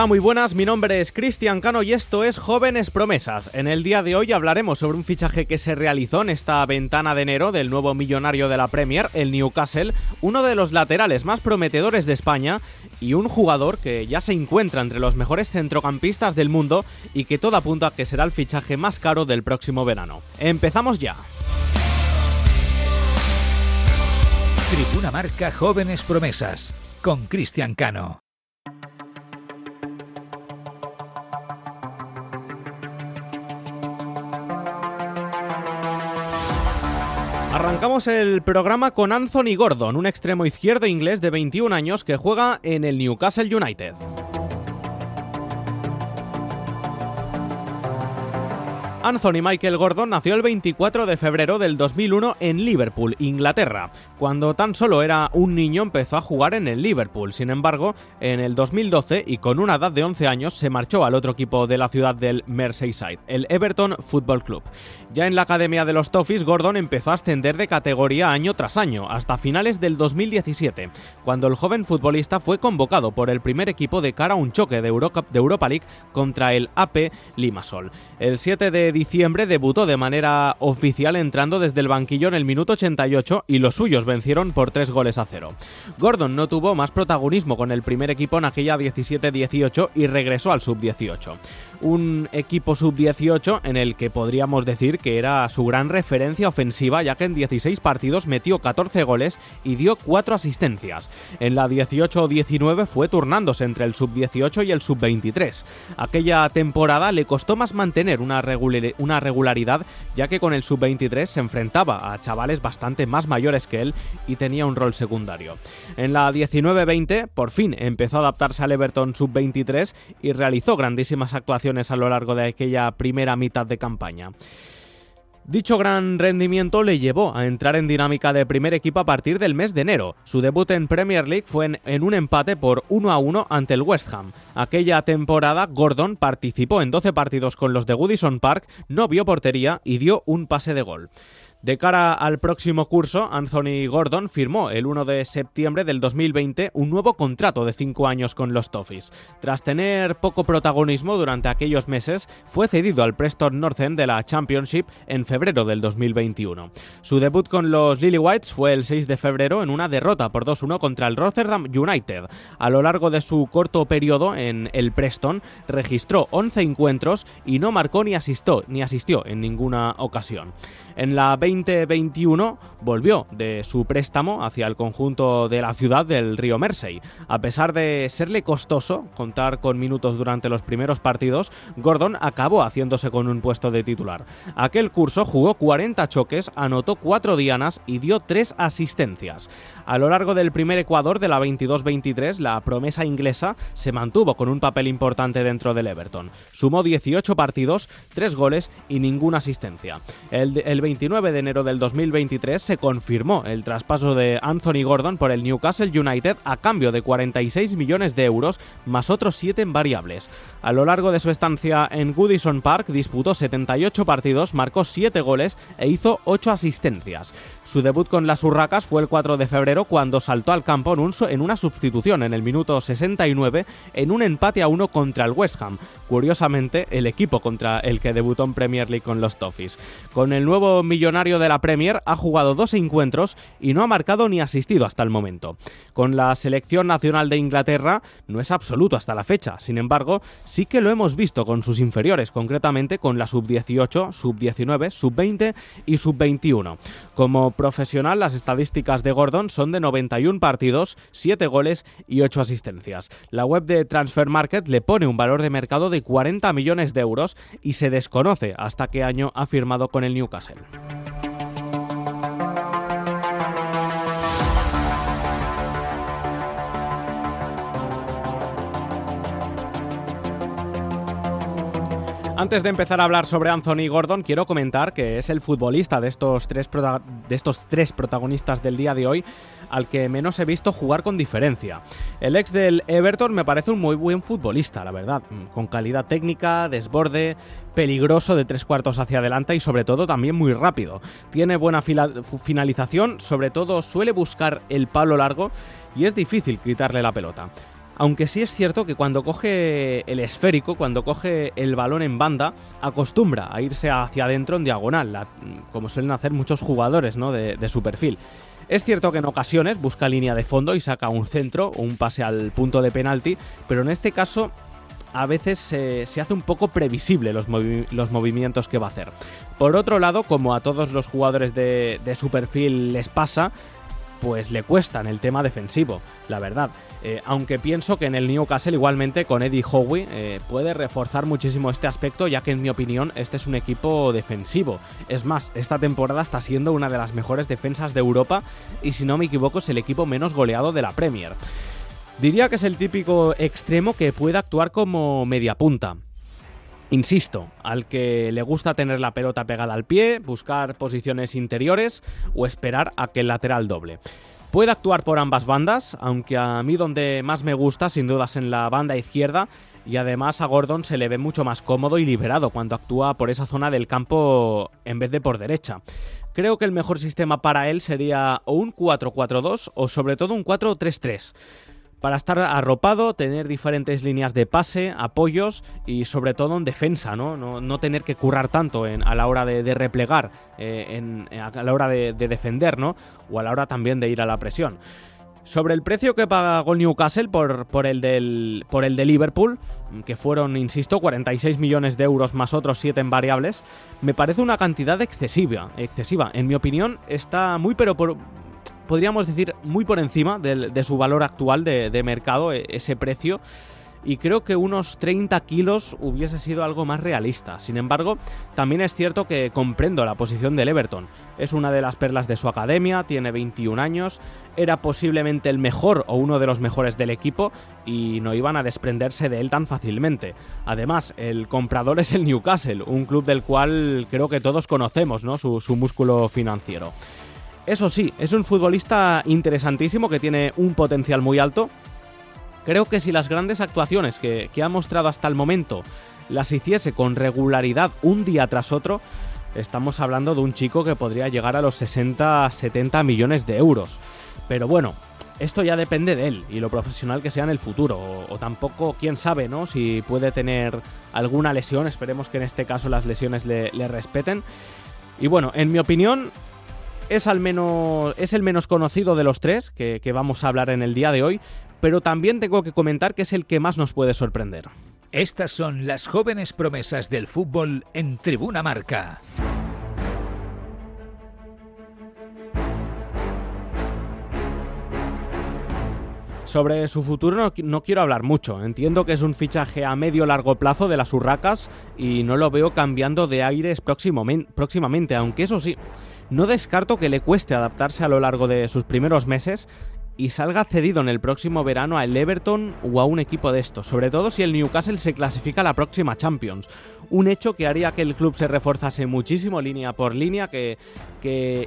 Hola, muy buenas, mi nombre es Cristian Cano y esto es Jóvenes Promesas. En el día de hoy hablaremos sobre un fichaje que se realizó en esta ventana de enero del nuevo millonario de la Premier, el Newcastle, uno de los laterales más prometedores de España y un jugador que ya se encuentra entre los mejores centrocampistas del mundo y que todo apunta a que será el fichaje más caro del próximo verano. Empezamos ya. Tribuna Marca Jóvenes Promesas con Cristian Cano. Arrancamos el programa con Anthony Gordon, un extremo izquierdo inglés de 21 años que juega en el Newcastle United. Anthony Michael Gordon nació el 24 de febrero del 2001 en Liverpool, Inglaterra. Cuando tan solo era un niño empezó a jugar en el Liverpool. Sin embargo, en el 2012 y con una edad de 11 años se marchó al otro equipo de la ciudad del Merseyside, el Everton Football Club. Ya en la academia de los Toffees, Gordon empezó a ascender de categoría año tras año, hasta finales del 2017, cuando el joven futbolista fue convocado por el primer equipo de cara a un choque de Europa, League contra el AP Limassol. El 7 de diciembre debutó de manera oficial entrando desde el banquillo en el minuto 88 y los suyos vencieron por 3 goles a 0. Gordon no tuvo más protagonismo con el primer equipo en aquella 17-18 y regresó al sub-18 un equipo sub-18 en el que podríamos decir que era su gran referencia ofensiva, ya que en 16 partidos metió 14 goles y dio 4 asistencias. En la 18-19 fue turnándose entre el sub-18 y el sub-23. Aquella temporada le costó más mantener una, una regularidad, ya que con el sub-23 se enfrentaba a chavales bastante más mayores que él y tenía un rol secundario. En la 19-20, por fin empezó a adaptarse al Everton sub-23 y realizó grandísimas actuaciones a lo largo de aquella primera mitad de campaña. Dicho gran rendimiento le llevó a entrar en dinámica de primer equipo a partir del mes de enero. Su debut en Premier League fue en, un empate por 1 a 1 ante el West Ham. Aquella temporada Gordon participó en 12 partidos con los de Goodison Park, no vio portería y dio un pase de gol. De cara al próximo curso, Anthony Gordon firmó el 1 de septiembre del 2020 un nuevo contrato de 5 años con los Toffees. Tras tener poco protagonismo durante aquellos meses, fue cedido al Preston North End de la Championship en febrero del 2021. Su debut con los Lily Whites fue el 6 de febrero en una derrota por 2-1 contra el Rotterdam United. A lo largo de su corto periodo en el Preston, registró 11 encuentros y no marcó ni asistió, ni asistió en ninguna ocasión. En la 2021 volvió de su préstamo hacia el conjunto de la ciudad del río Mersey. A pesar de serle costoso contar con minutos durante los primeros partidos, Gordon acabó haciéndose con un puesto de titular. Aquel curso jugó 40 choques, anotó 4 dianas y dio 3 asistencias. A lo largo del primer Ecuador de la 22-23, la promesa inglesa se mantuvo con un papel importante dentro del Everton. Sumó 18 partidos, 3 goles y ninguna asistencia. El, el 29 de enero del 2023 se confirmó el traspaso de Anthony Gordon por el Newcastle United a cambio de 46 millones de euros más otros 7 en variables. A lo largo de su estancia en Goodison Park disputó 78 partidos, marcó 7 goles e hizo 8 asistencias. Su debut con las Urracas fue el 4 de febrero cuando saltó al campo en, una sustitución en el minuto 69 en un empate a uno contra el West Ham, curiosamente el equipo contra el que debutó en Premier League con los Toffees. Con el nuevo millonario de la Premier ha jugado dos encuentros y no ha marcado ni asistido hasta el momento. Con la selección nacional de Inglaterra no es absoluto hasta la fecha, sin embargo, sí que lo hemos visto con sus inferiores, concretamente con la sub-18, sub-19, sub-20 y sub-21. Como profesional, las estadísticas de Gordon son de 91 partidos, 7 goles y 8 asistencias. La web de Transfer Market le pone un valor de mercado de 40 millones de euros y se desconoce hasta qué año ha firmado con el Newcastle. Antes de empezar a hablar sobre Anthony Gordon, quiero comentar que es el futbolista de estos, tres de estos tres protagonistas del día de hoy al que menos he visto jugar con diferencia. El ex del Everton me parece un muy buen futbolista, la verdad, con calidad técnica, desborde, peligroso de tres cuartos hacia adelante y sobre todo también muy rápido. Tiene buena finalización, sobre todo suele buscar el palo largo y es difícil quitarle la pelota. Aunque sí es cierto que cuando coge el esférico, cuando coge el balón en banda, acostumbra a irse hacia adentro en diagonal, como suelen hacer muchos jugadores ¿no? de, su perfil. Es cierto que en ocasiones busca línea de fondo y saca un centro o un pase al punto de penalti, pero en este caso a veces se hace un poco previsible los, movimientos que va a hacer. Por otro lado, como a todos los jugadores de, de su perfil les pasa, pues le cuesta en el tema defensivo, la verdad. Eh, aunque pienso que en el Newcastle igualmente con Eddie Howe eh, puede reforzar muchísimo este aspecto, ya que en mi opinión este es un equipo defensivo. Es más, esta temporada está siendo una de las mejores defensas de Europa y si no me equivoco es el equipo menos goleado de la Premier. Diría que es el típico extremo que puede actuar como media punta. Insisto, al que le gusta tener la pelota pegada al pie, buscar posiciones interiores o esperar a que el lateral doble. Puede actuar por ambas bandas, aunque a mí donde más me gusta sin duda es en la banda izquierda y además a Gordon se le ve mucho más cómodo y liberado cuando actúa por esa zona del campo en vez de por derecha. Creo que el mejor sistema para él sería o un 4-4-2 o sobre todo un 4-3-3 para estar arropado, tener diferentes líneas de pase, apoyos y sobre todo en defensa, ¿no? No, tener que currar tanto en, a la hora de, replegar, eh, a la hora de, defender, ¿no? O a la hora también de ir a la presión. Sobre el precio que pagó Newcastle por, el por el de Liverpool, que fueron, insisto, 46 millones de euros más otros 7 en variables, me parece una cantidad excesiva. excesiva. En mi opinión, está muy pero por, podríamos decir, muy por encima de, su valor actual de, mercado, e, ese precio y creo que unos 30 kilos hubiese sido algo más realista. Sin embargo, también es cierto que comprendo la posición del Everton. Es una de las perlas de su academia, tiene 21 años, era posiblemente el mejor o uno de los mejores del equipo y no iban a desprenderse de él tan fácilmente. Además, el comprador es el Newcastle, un club del cual creo que todos conocemos ¿no? su, su músculo financiero. Eso sí, es un futbolista interesantísimo que tiene un potencial muy alto. Creo que si las grandes actuaciones que, ha mostrado hasta el momento las hiciese con regularidad un día tras otro, estamos hablando de un chico que podría llegar a los 60-70 millones de euros. Pero bueno, esto ya depende de él y lo profesional que sea en el futuro. O, tampoco, quién sabe, ¿no? Si puede tener alguna lesión. Esperemos que en este caso las lesiones le, le respeten. Y bueno, en mi opinión, es, al menos, es el menos conocido de los tres que, que vamos a hablar en el día de hoy, pero también tengo que comentar que es el que más nos puede sorprender. Estas son las jóvenes promesas del fútbol en Tribuna Marca. Sobre su futuro no, quiero hablar mucho. Entiendo que es un fichaje a medio largo plazo de las Urracas y no lo veo cambiando de aires próximamente, aunque eso sí, no descarto que le cueste adaptarse a lo largo de sus primeros meses y salga cedido en el próximo verano al Everton o a un equipo de estos, sobre todo si el Newcastle se clasifica a la próxima Champions. Un hecho que haría que el club se reforzase muchísimo línea por línea, que,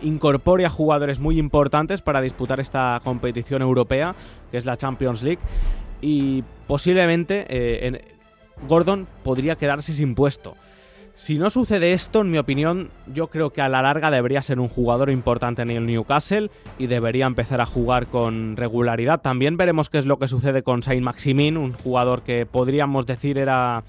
incorpore a jugadores muy importantes para disputar esta competición europea, que es la Champions League, y posiblemente eh, Gordon podría quedarse sin puesto. Si no sucede esto, en mi opinión, yo creo que a la larga debería ser un jugador importante en el Newcastle y debería empezar a jugar con regularidad. También veremos qué es lo que sucede con Saint Maximin, un jugador que podríamos decir era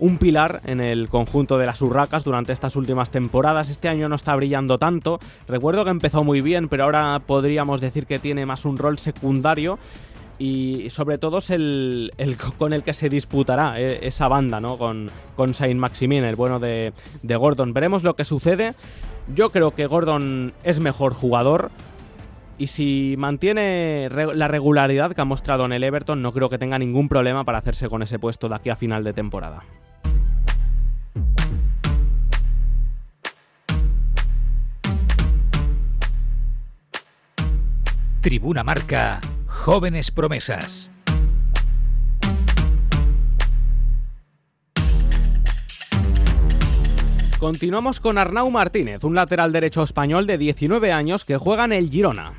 un pilar en el conjunto de las Urracas durante estas últimas temporadas. Este año no está brillando tanto. Recuerdo que empezó muy bien, pero ahora podríamos decir que tiene más un rol secundario y sobre todo es el, con el que se disputará eh, esa banda, ¿no? Con, con Saint Maximin, el bueno de, de Gordon. Veremos lo que sucede. Yo creo que Gordon es mejor jugador. Y si mantiene la regularidad que ha mostrado en el Everton, no creo que tenga ningún problema para hacerse con ese puesto de aquí a final de temporada. Tribuna Marca Jóvenes Promesas. Continuamos con Arnau Martínez, un lateral derecho español de 19 años que juega en el Girona.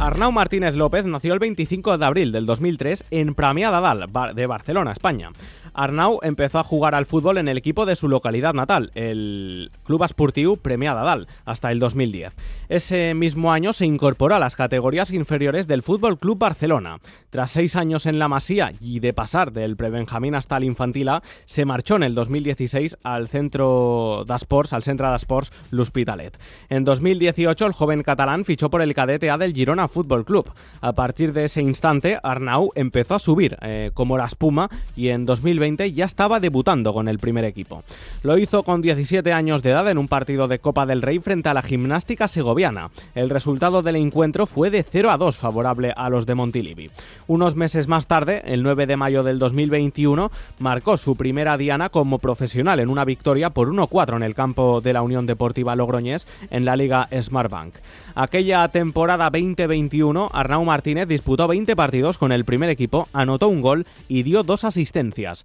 Arnau Martínez López nació el 25 de abril del 2003 en Premià de Dalt, de Barcelona, España. Arnau empezó a jugar al fútbol en el equipo de su localidad natal, el Club Esportiu Premià de Dalt, hasta el 2010. Ese mismo año se incorporó a las categorías inferiores del Fútbol Club Barcelona. Tras seis años en la Masía y de pasar del prebenjamín hasta el infantil se marchó en el 2016 al centro d'Esports, al Centre d'Esports L'Hospitalet. En 2018 el joven catalán fichó por el cadete A del Girona Fútbol Club. A partir de ese instante, Arnau empezó a subir eh, como la espuma y en 2020 ya estaba debutando con el primer equipo. Lo hizo con 17 años de edad en un partido de Copa del Rey frente a la gimnástica segoviana. El resultado del encuentro fue de 0 a 2 favorable a los de Montilivi. Unos meses más tarde, el 9 de mayo del 2021, marcó su primera diana como profesional en una victoria por 1-4 en el campo de la Unión Deportiva Logroñés en la Liga Smartbank. Aquella temporada 2021, Arnau Martínez disputó 20 partidos con el primer equipo, anotó un gol y dio dos asistencias.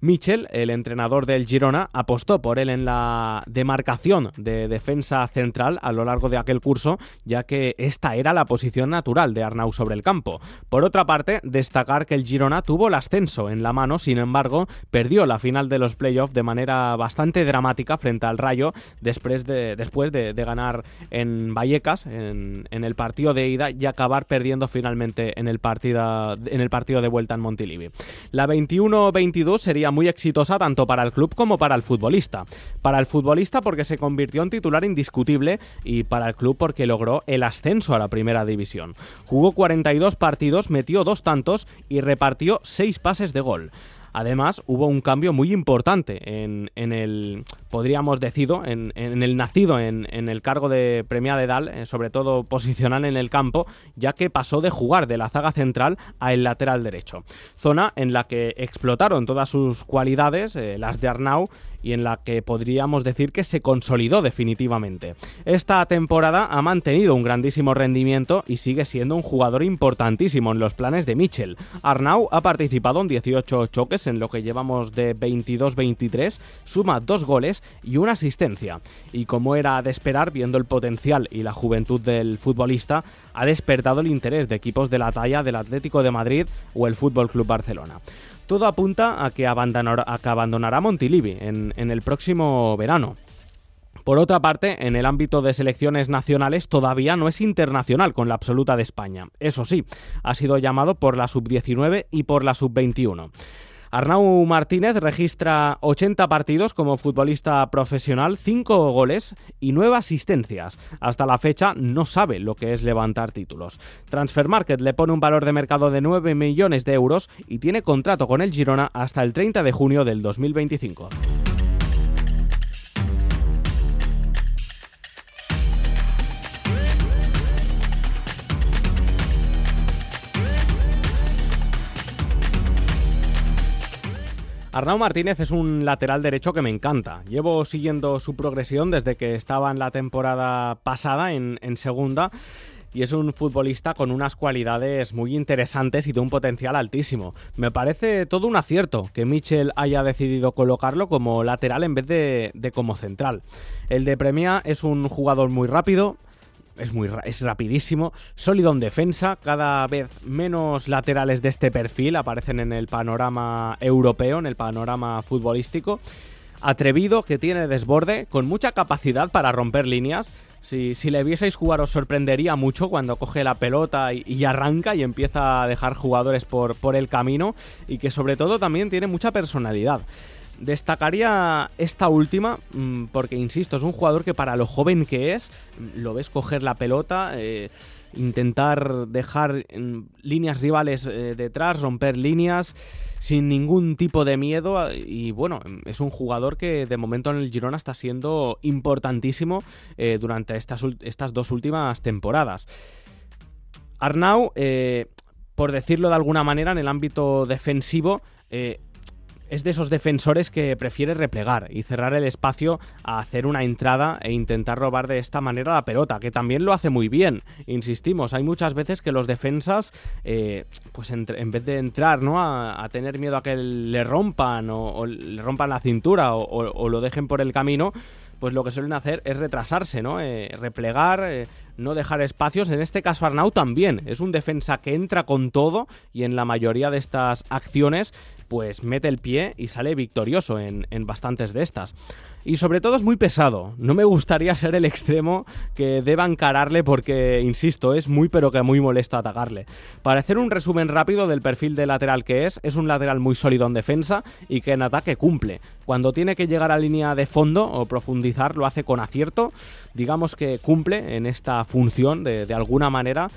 Michel, el entrenador del Girona, apostó por él en la demarcación de defensa central a lo largo de aquel curso, ya que esta era la posición natural de Arnau sobre el campo. Por otra parte, destacar que el Girona tuvo el ascenso en la mano, sin embargo, perdió la final de los playoffs de manera bastante dramática frente al Rayo después de, después de, ganar en Vallecas, en, el partido de ida, y acabar perdiendo finalmente en el, partido, en el partido de vuelta en Montilivi. La 21-22 sería muy exitosa tanto para el club como para el futbolista. Para el futbolista porque se convirtió en titular indiscutible y para el club porque logró el ascenso a la primera división. Jugó 42 partidos, metió dos tantos y repartió 6 pases de gol. Además, hubo un cambio muy importante en, el, podríamos decir, en, el nacido en, el cargo de Premia de Dal, eh, sobre todo posicional en el campo, ya que pasó de jugar de la zaga central a el lateral derecho. Zona en la que explotaron todas sus cualidades, eh, las de Arnau, y en la que podríamos decir que se consolidó definitivamente. Esta temporada ha mantenido un grandísimo rendimiento y sigue siendo un jugador importantísimo en los planes de Mitchell. Arnau ha participado en 18 choques en lo que llevamos de 22-23, suma dos goles y una asistencia. Y como era de esperar, viendo el potencial y la juventud del futbolista, ha despertado el interés de equipos de la talla del Atlético de Madrid o el Fútbol Club Barcelona. Todo apunta a que, abandonará, Montilivi en, en el próximo verano. Por otra parte, en el ámbito de selecciones nacionales todavía no es internacional con la absoluta de España. Eso sí, ha sido llamado por la sub-19 y por la sub-21. Arnau Martínez registra 80 partidos como futbolista profesional, 5 goles y 9 asistencias. Hasta la fecha no sabe lo que es levantar títulos. Transfermarket le pone un valor de mercado de 9 millones de euros y tiene contrato con el Girona hasta el 30 de junio del 2025. Arnau Martínez es un lateral derecho que me encanta. Llevo siguiendo su progresión desde que estaba en la temporada pasada en, segunda y es un futbolista con unas cualidades muy interesantes y de un potencial altísimo. Me parece todo un acierto que Michel haya decidido colocarlo como lateral en vez de, de como central. El de Premia es un jugador muy rápido, es, muy, es rapidísimo, sólido en defensa, cada vez menos laterales de este perfil aparecen en el panorama europeo, en el panorama futbolístico. atrevido, que tiene desborde, con mucha capacidad para romper líneas. Si, si, le vieseis jugar os sorprendería mucho cuando coge la pelota y, arranca y empieza a dejar jugadores por, por el camino y que sobre todo también tiene mucha personalidad. Destacaría esta última mm, porque, insisto, es un jugador que para lo joven que es, mm, lo ves coger la pelota, eh, intentar dejar mm, líneas rivales eh, detrás, romper líneas sin ningún tipo de miedo y bueno, es un jugador que de momento en el Girona está siendo importantísimo eh, durante estas, estas, dos últimas temporadas. Arnau, por decirlo de alguna manera, en el ámbito defensivo, es de esos defensores que prefiere replegar y cerrar el espacio a hacer una entrada e intentar robar de esta manera la pelota, que también lo hace muy bien. Insistimos, hay muchas veces que los defensas, eh, pues en, vez de entrar ¿no? A, tener miedo a que le rompan o, le rompan la cintura o, lo dejen por el camino, pues lo que suelen hacer es retrasarse, ¿no? Eh, replegar, eh, no dejar espacios. En este caso Arnau también es un defensa que entra con todo y en la mayoría de estas acciones pues mete el pie y sale victorioso en, bastantes de estas. Y sobre todo es muy pesado. No me gustaría ser el extremo que deba encararle porque, insisto, es muy pero que muy molesto atacarle. Para hacer un resumen rápido del perfil de lateral que es, es un lateral muy sólido en defensa y que en ataque cumple. Cuando tiene que llegar a línea de fondo o profundizar lo hace con acierto. Digamos que cumple en esta función de, de alguna manera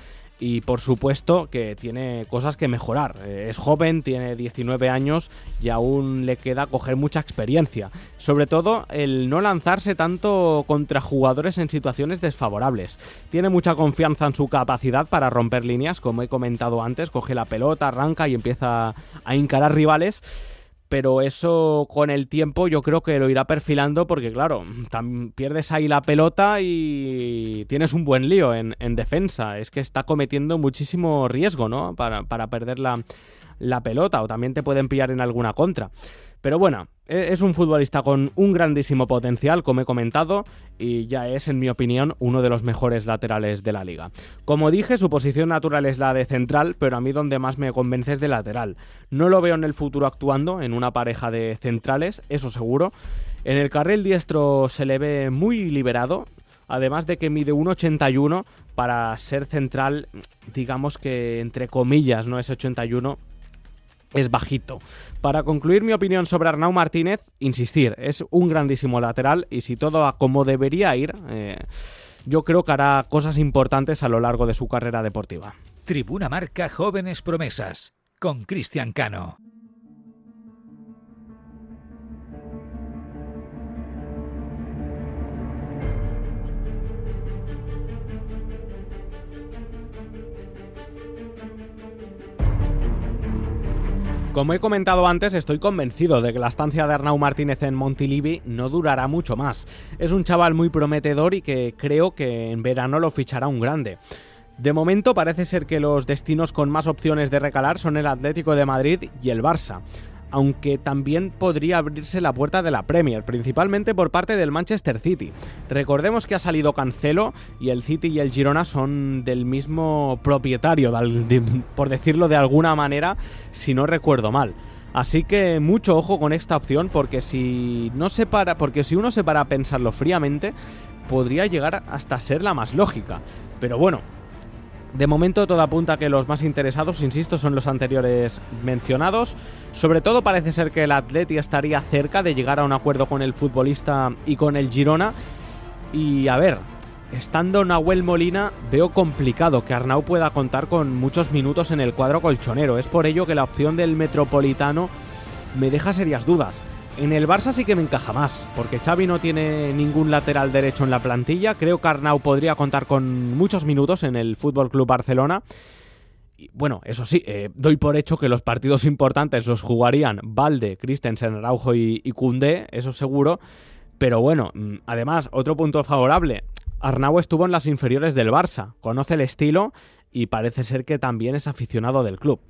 y por supuesto que tiene cosas que mejorar. Eh, es joven, tiene 19 años y aún le queda coger mucha experiencia. Sobre todo el no lanzarse tanto contra jugadores en situaciones desfavorables. Tiene mucha confianza en su capacidad para romper líneas, como he comentado antes, coge la pelota, arranca y empieza a encarar rivales pero eso con el tiempo yo creo que lo irá perfilando porque claro, pierdes ahí la pelota y tienes un buen lío en, defensa. Es que está cometiendo muchísimo riesgo, ¿no? Para, para perder la, la pelota o también te pueden pillar en alguna contra. Pero bueno, e, es un futbolista con un grandísimo potencial, como he comentado, y ya es, en mi opinión, uno de los mejores laterales de la liga. Como dije, su posición natural es la de central, pero a mí donde más me convence es de lateral. No lo veo en el futuro actuando en una pareja de centrales, eso seguro. En el carril diestro se le ve muy liberado, además de que mide 1,81 para ser central, digamos que entre comillas, no es 81, es bajito. Para concluir mi opinión sobre Arnau Martínez, insistir, es un grandísimo lateral y si todo va como debería ir, eh, yo creo que hará cosas importantes a lo largo de su carrera deportiva. Tribuna Marca Jóvenes Promesas con Cristian Cano. Como he comentado antes, estoy convencido de que la estancia de Arnau Martínez en Montilivi no durará mucho más. Es un chaval muy prometedor y que creo que en verano lo fichará un grande. De momento parece ser que los destinos con más opciones de recalar son el Atlético de Madrid y el Barça aunque también podría abrirse la puerta de la Premier, principalmente por parte del Manchester City. Recordemos que ha salido Cancelo y el City y el Girona son del mismo propietario, por decirlo de alguna manera, si no recuerdo mal. Así que mucho ojo con esta opción porque si no se para, porque si uno se para a pensarlo fríamente, podría llegar hasta ser la más lógica. Pero bueno, de momento todo apunta que los más interesados, insisto, son los anteriores mencionados. Sobre todo parece ser que el Atleti estaría cerca de llegar a un acuerdo con el futbolista y con el Girona. Y a ver, estando Nahuel Molina, veo complicado que Arnau pueda contar con muchos minutos en el cuadro colchonero. Es por ello que la opción del Metropolitano me deja serias dudas. En el Barça sí que me encaja más, porque Xavi no tiene ningún lateral derecho en la plantilla. Creo que Arnau podría contar con muchos minutos en el Fútbol Club Barcelona. Bueno, eso sí, eh, doy por hecho que los partidos importantes los jugarían Valde, Christensen, Araujo y, y eso seguro. Pero bueno, mm, además, otro punto favorable. Arnau estuvo en las inferiores del Barça, conoce el estilo y parece ser que también es aficionado del club.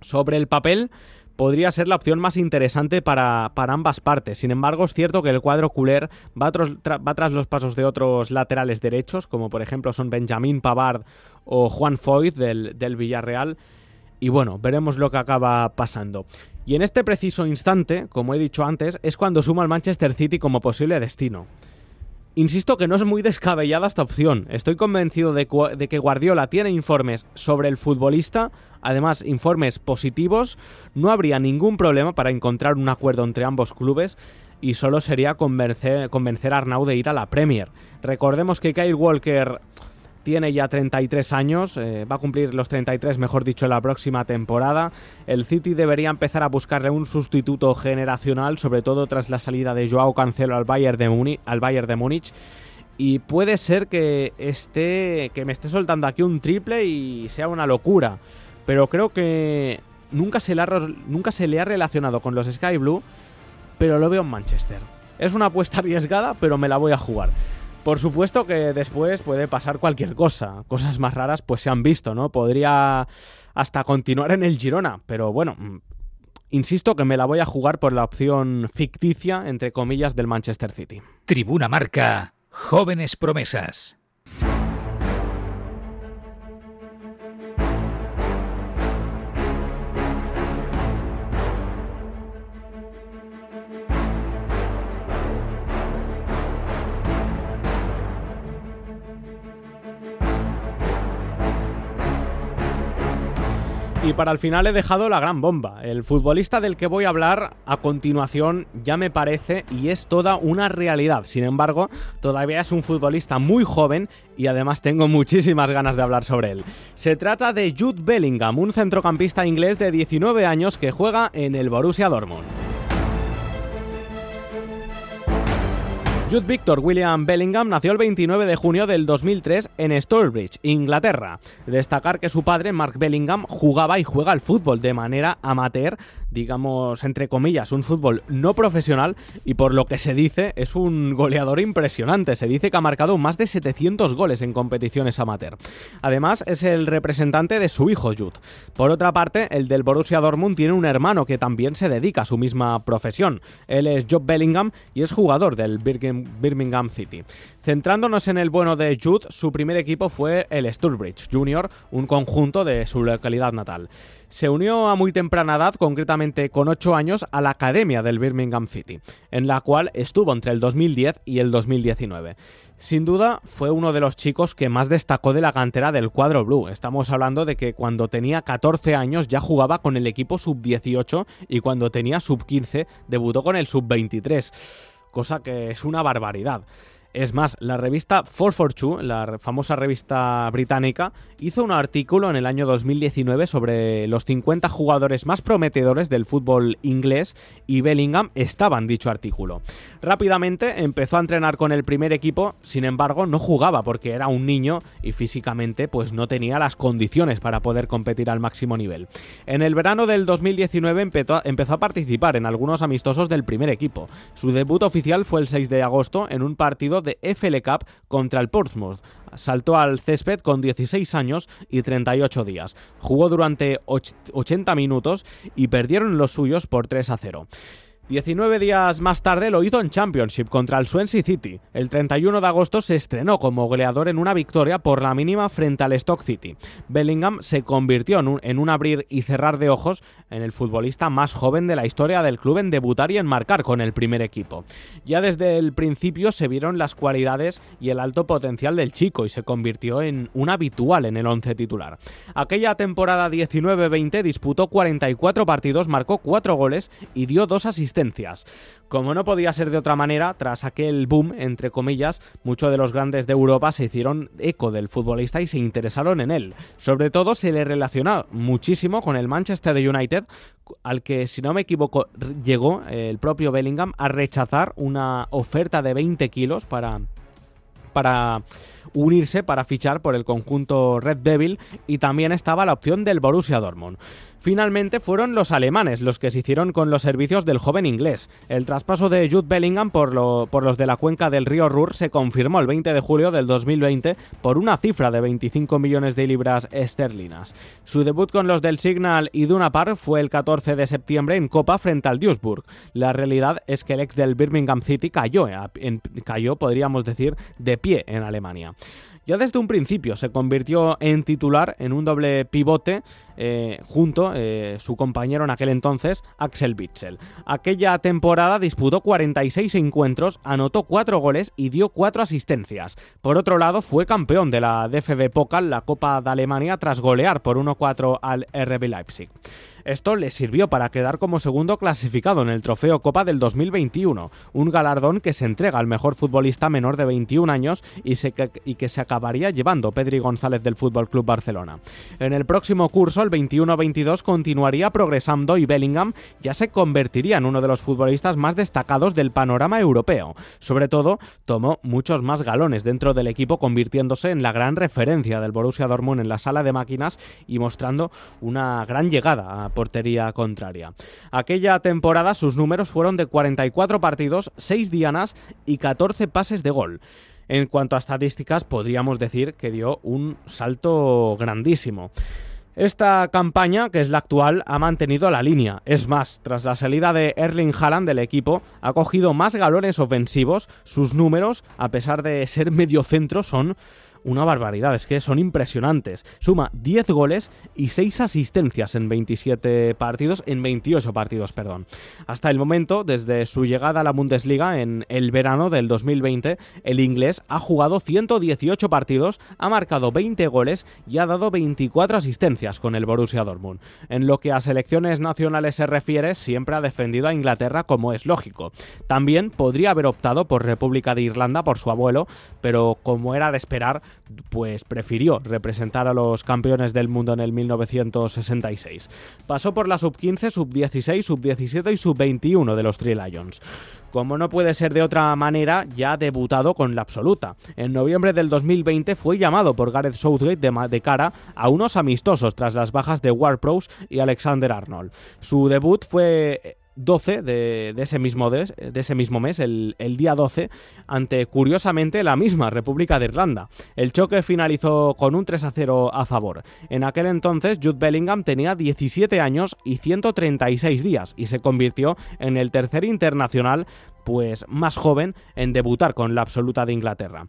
Sobre el papel, podría ser la opción más interesante para, ambas partes. Sin embargo, es cierto que el cuadro culé va, tras los pasos de otros laterales derechos, como por ejemplo son Benjamín Pavard o Juan Foyt del, del Villarreal. y bueno, veremos lo que acaba pasando. Y en este preciso instante, como he dicho antes, es cuando suma al Manchester City como posible destino. Insisto que no es muy descabellada esta opción. Estoy convencido de, que Guardiola tiene informes sobre el futbolista, además informes positivos. No habría ningún problema para encontrar un acuerdo entre ambos clubes y solo sería convencer, convencer a Arnau de ir a la Premier. Recordemos que Kyle Walker tiene ya 33 años, eh, va a cumplir los 33, mejor dicho, la próxima temporada. El City debería empezar a buscarle un sustituto generacional, sobre todo tras la salida de Joao Cancelo al Bayern de. Al Bayern de Múnich y puede ser que esté que me esté soltando aquí un triple y sea una locura, pero creo que nunca se le ha, nunca se le ha relacionado con los Sky Blue, pero lo veo en Manchester. Es una apuesta arriesgada, pero me la voy a jugar. Por supuesto que después puede pasar cualquier cosa. Cosas más raras pues se han visto, ¿no? Podría hasta continuar en el Girona, pero bueno, mm, insisto que me la voy a jugar por la opción ficticia, entre comillas, del Manchester City. Tribuna Marca, jóvenes promesas. Y para el final he dejado la gran bomba. El futbolista del que voy a hablar a continuación ya me parece y es toda una realidad. Sin embargo, todavía es un futbolista muy joven y además tengo muchísimas ganas de hablar sobre él. Se trata de Jude Bellingham, un centrocampista inglés de 19 años que juega en el Borussia Dortmund. Jude Victor William Bellingham nació el 29 de junio del 2003 en Stourbridge, Inglaterra. Destacar que su padre, Mark Bellingham, jugaba y juega al fútbol de manera amateur, digamos entre comillas, un fútbol no profesional y por lo que se dice es un goleador impresionante. Se dice que ha marcado más de 700 goles en competiciones amateur. Además es el representante de su hijo Jude. Por otra parte, el del Borussia Dortmund tiene un hermano que también se dedica a su misma profesión. Él es Job Bellingham y es jugador del Birmingham City. Centrándonos en el bueno de Jude, su primer equipo fue el Sturbridge Junior, un conjunto de su localidad natal. Se unió a muy temprana edad, concretamente con 8 años, a la academia del Birmingham City, en la cual estuvo entre el 2010 y el 2019. Sin duda fue uno de los chicos que más destacó de la cantera del cuadro blue. Estamos hablando de que cuando tenía 14 años ya jugaba con el equipo sub-18 y cuando tenía sub-15 debutó con el sub-23 cosa que es una barbaridad. Es más, la revista 442, la famosa revista británica, hizo un artículo en el año 2019 sobre los 50 jugadores más prometedores del fútbol inglés y Bellingham estaba en dicho artículo. Rápidamente empezó a entrenar con el primer equipo, sin embargo no jugaba porque era un niño y físicamente pues no tenía las condiciones para poder competir al máximo nivel. En el verano del 2019 empezó, empezó a participar en algunos amistosos del primer equipo. Su debut oficial fue el 6 de agosto en un partido de FL Cup contra el Portsmouth. Saltó al césped con 16 años y 38 días. Jugó durante 80 minutos y perdieron los suyos por 3 a 0. 19 días más tarde lo hizo en Championship contra el Swansea City. El 31 de agosto se estrenó como goleador en una victoria por la mínima frente al Stock City. Bellingham se convirtió en un, abrir y cerrar de ojos en el futbolista más joven de la historia del club en debutar y en marcar con el primer equipo. Ya desde el principio se vieron las cualidades y el alto potencial del chico y se convirtió en un habitual en el once titular. Aquella temporada 19-20 disputó 44 partidos, marcó 4 goles y dio dos asistencias como no podía ser de otra manera, tras aquel boom, entre comillas, muchos de los grandes de Europa se hicieron eco del futbolista y se interesaron en él. Sobre todo se le relacionó muchísimo con el Manchester United, al que, si no me equivoco, llegó el propio Bellingham a rechazar una oferta de 20 kilos para para unirse para fichar por el conjunto Red Devil y también estaba la opción del Borussia Dortmund. Finalmente fueron los alemanes los que se hicieron con los servicios del joven inglés. El traspaso de Jude Bellingham por, los de la cuenca del río Ruhr se confirmó el 20 de julio del 2020 por una cifra de 25 millones de libras esterlinas. Su debut con los del Signal y Duna Park fue el 14 de septiembre en Copa frente al Duisburg. La realidad es que el ex del Birmingham City cayó podríamos decir, de pie en Alemania. Ya desde un principio se convirtió en titular en un doble pivote eh, junto eh, su compañero en aquel entonces, Axel Witsel. Aquella temporada disputó 46 encuentros, anotó 4 goles y dio 4 asistencias. Por otro lado, fue campeón de la DFB Pokal, la Copa de Alemania, tras golear por 1-4 al RB Leipzig. Esto le sirvió para quedar como segundo clasificado en el Trofeo Copa del 2021, un galardón que se entrega al mejor futbolista menor de 21 años y, que se acabaría llevando Pedri González del Fútbol Club Barcelona. En el próximo curso, el 21-22, continuaría progresando y Bellingham ya se convertiría en uno de los futbolistas más destacados del panorama europeo. Sobre todo, tomó muchos más galones dentro del equipo, convirtiéndose en la gran referencia del Borussia Dortmund en la sala de máquinas y mostrando una gran llegada a portería contraria. Aquella temporada sus números fueron de 44 partidos, 6 dianas y 14 pases de gol. En cuanto a estadísticas, podríamos decir que dio un salto grandísimo. Esta campaña, que es la actual, ha mantenido la línea. Es más, tras la salida de Erling Haaland del equipo, ha cogido más galones ofensivos. Sus números, a pesar de ser medio centro, son una barbaridad, es que son impresionantes. Suma 10 goles y 6 asistencias en 27 partidos, en 28 partidos, perdón. Hasta el momento, desde su llegada a la Bundesliga en el verano del 2020, el inglés ha jugado 118 partidos, ha marcado 20 goles y ha dado 24 asistencias con el Borussia Dortmund. En lo que a selecciones nacionales se refiere, siempre ha defendido a Inglaterra como es lógico. También podría haber optado por República de Irlanda por su abuelo, pero como era de esperar, pues prefirió representar a los campeones del mundo en el 1966. Pasó por la sub-15, sub-16, sub-17 y sub-21 de los Three Lions. Como no puede ser de otra manera, ya ha debutado con la absoluta. En noviembre del 2020 fue llamado por Gareth Southgate de, de cara a unos amistosos tras las bajas de Warpros y Alexander Arnold. Su debut fue 12 de, ese, mismo mes, el, el, día 12, ante curiosamente la misma República de Irlanda. El choque finalizó con un 3 a 0 a favor. En aquel entonces, Jude Bellingham tenía 17 años y 136 días y se convirtió en el tercer internacional pues más joven en debutar con la absoluta de Inglaterra.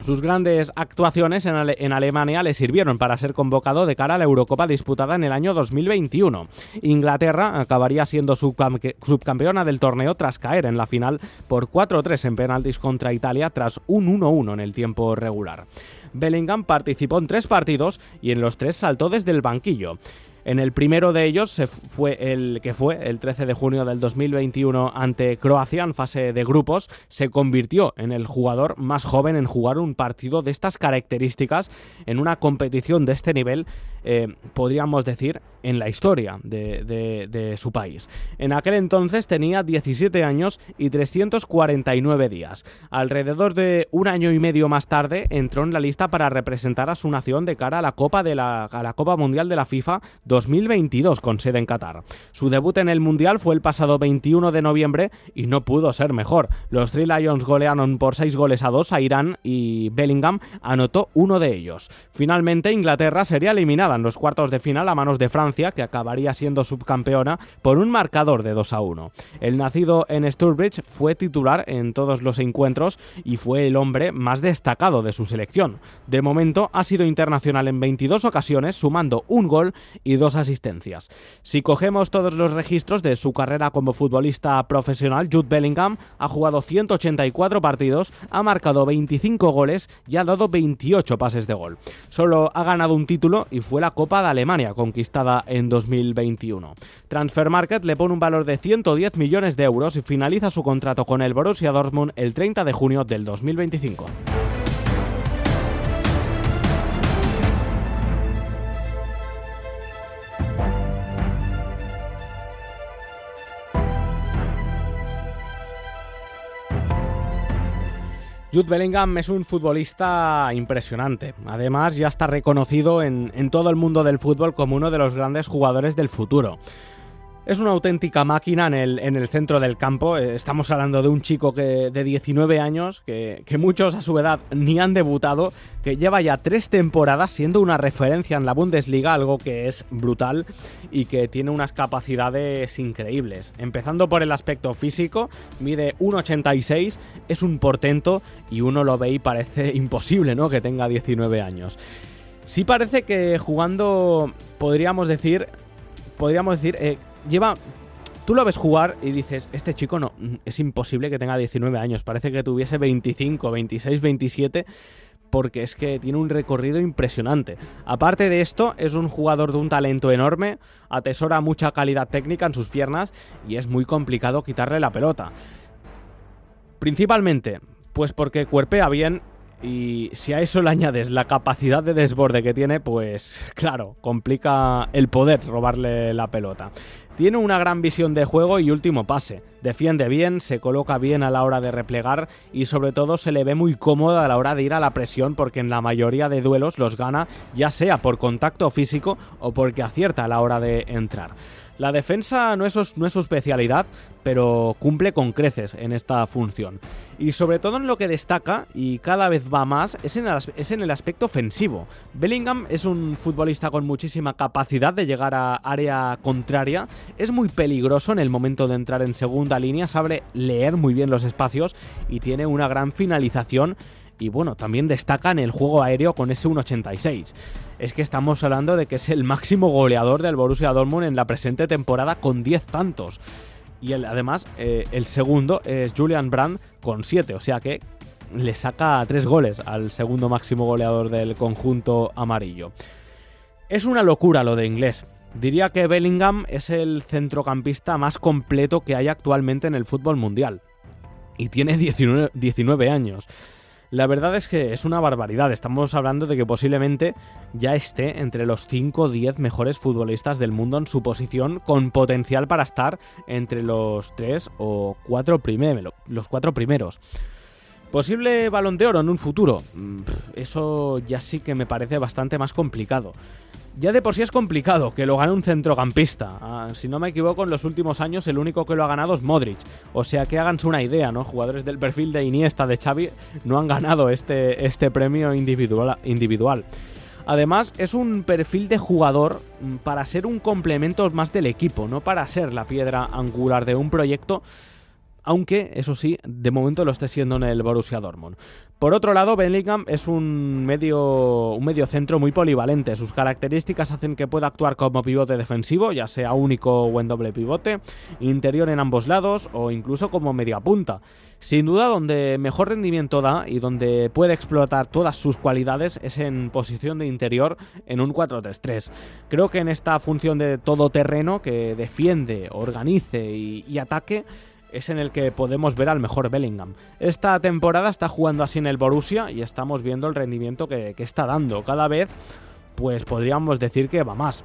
Sus grandes actuaciones en, Alemania le sirvieron para ser convocado de cara a la Eurocopa disputada en el año 2021. Inglaterra acabaría siendo subcampeona del torneo tras caer en la final por 4-3 en penaltis contra Italia tras un 1-1 en el tiempo regular. Bellingham participó en tres partidos y en los tres saltó desde el banquillo. En el primero de ellos se fue el que fue el 13 de junio del 2021 ante Croacia en fase de grupos, se convirtió en el jugador más joven en jugar un partido de estas características en una competición de este nivel, eh, podríamos decir, en la historia de, su país. En aquel entonces tenía 17 años y 349 días. Alrededor de un año y medio más tarde entró en la lista para representar a su nación de cara a la Copa, de la, a la Copa Mundial de la FIFA 2022 con sede en Qatar. Su debut en el Mundial fue el pasado 21 de noviembre y no pudo ser mejor. Los Three Lions golearon por 6 goles a 2 a Irán y Bellingham anotó uno de ellos. Finalmente Inglaterra sería eliminada en los cuartos de final a manos de Francia, que acabaría siendo subcampeona por un marcador de 2 a 1. El nacido en Sturbridge fue titular en todos los encuentros y fue el hombre más destacado de su selección. De momento ha sido internacional en 22 ocasiones, sumando un gol y asistencias. Si cogemos todos los registros de su carrera como futbolista profesional, Jude Bellingham ha jugado 184 partidos, ha marcado 25 goles y ha dado 28 pases de gol. Solo ha ganado un título y fue la Copa de Alemania, conquistada en 2021. Transfer Market le pone un valor de 110 millones de euros y finaliza su contrato con el Borussia Dortmund el 30 de junio del 2025. Jude Bellingham es un futbolista impresionante. Además, ya está reconocido en, en, todo el mundo del fútbol como uno de los grandes jugadores del futuro. Es una auténtica máquina en el, en el, centro del campo. Eh, estamos hablando de un chico de 19 años, que, que, muchos a su edad ni han debutado, que lleva ya tres temporadas siendo una referencia en la Bundesliga, algo que es brutal y que tiene unas capacidades increíbles. Empezando por el aspecto físico, mide 1,86, es un portento y uno lo ve y parece imposible ¿no? que tenga 19 años. Sí parece que jugando, podríamos decir, podríamos decir, eh, lleva tú lo ves jugar y dices, este chico no, es imposible que tenga 19 años, parece que tuviese 25, 26, 27 porque es que tiene un recorrido impresionante. Aparte de esto, es un jugador de un talento enorme, atesora mucha calidad técnica en sus piernas y es muy complicado quitarle la pelota. Principalmente, pues porque cuerpea bien y si a eso le añades la capacidad de desborde que tiene, pues claro, complica el poder robarle la pelota. Tiene una gran visión de juego y último pase. Defiende bien, se coloca bien a la hora de replegar y sobre todo se le ve muy cómodo a la hora de ir a la presión porque en la mayoría de duelos los gana ya sea por contacto físico o porque acierta a la hora de entrar. La defensa no es, su, especialidad, pero cumple con creces en esta función. Y sobre todo en lo que destaca, y cada vez va más, es en, el, es en el aspecto ofensivo. Bellingham es un futbolista con muchísima capacidad de llegar a área contraria, es muy peligroso en el momento de entrar en segunda línea, sabe leer muy bien los espacios y tiene una gran finalización y bueno, también destaca en el juego aéreo con ese 1.86. Es que estamos hablando de que es el máximo goleador del Borussia Dortmund en la presente temporada con 10 tantos. Y además, eh, el segundo es Julian Brandt con 7, o sea que le saca 3 goles al segundo máximo goleador del conjunto amarillo. Es una locura lo de inglés. Diría que Bellingham es el centrocampista más completo que hay actualmente en el fútbol mundial. Y tiene 19, 19 años. La verdad es que es una barbaridad. Estamos hablando de que posiblemente ya esté entre los 5 o 10 mejores futbolistas del mundo en su posición, con potencial para estar entre los 3 o 4 primeros. Los primeros. Posible balón de oro en un futuro. Mm, eso ya sí que me parece bastante más complicado. Ya de por sí es complicado que lo gane un centrocampista. Ah, si no me equivoco, en los últimos años el único que lo ha ganado es Modric. O sea que háganse una idea, ¿no? Jugadores del perfil de Iniesta, de Xavi, no han ganado este, este premio individual, individual. Además, es un perfil de jugador mm, para ser un complemento más del equipo, no para ser la piedra angular de un proyecto aunque eso sí, de momento lo esté siendo en el Borussia Dortmund. Por otro lado, Bellingham es un medio, un medio centro muy polivalente. Sus características hacen que pueda actuar como pivote defensivo, ya sea único o en doble pivote, interior en ambos lados o incluso como media punta. Sin duda, donde mejor rendimiento da y donde puede explotar todas sus cualidades es en posición de interior en un 4-3-3. Creo que en esta función de todoterreno que defiende, organice y ataque, es en el que podemos ver al mejor Bellingham. Esta temporada está jugando así en el Borussia y estamos viendo el rendimiento que, está dando. Cada vez, pues podríamos decir que va más.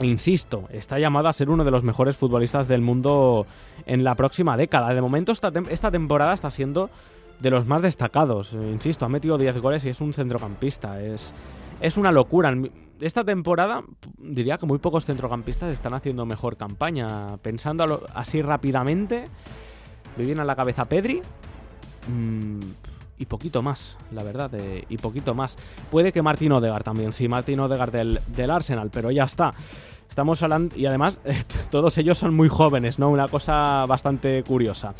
Insisto, está llamado a ser uno de los mejores futbolistas del mundo en la próxima década. De momento esta, esta temporada está siendo de los más destacados. Insisto, ha metido 10 goles y es un centrocampista. Es, es una locura esta temporada diría que muy pocos centrocampistas están haciendo mejor campaña. Pensando así rápidamente, me viene a la cabeza Pedri. Mm, y poquito más, la verdad, eh, y poquito más. Puede que Martín Odegar también, sí, Martín Odegar del, Arsenal, pero ya está. Estamos hablando, y además todos ellos son muy jóvenes, ¿no? Una cosa bastante curiosa.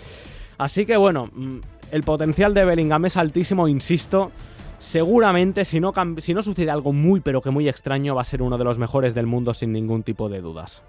Así que bueno, mm, el potencial de Bellingham es altísimo, insisto seguramente, si no, sucede algo muy pero que muy extraño, va a ser uno de los mejores del mundo sin ningún tipo de dudas.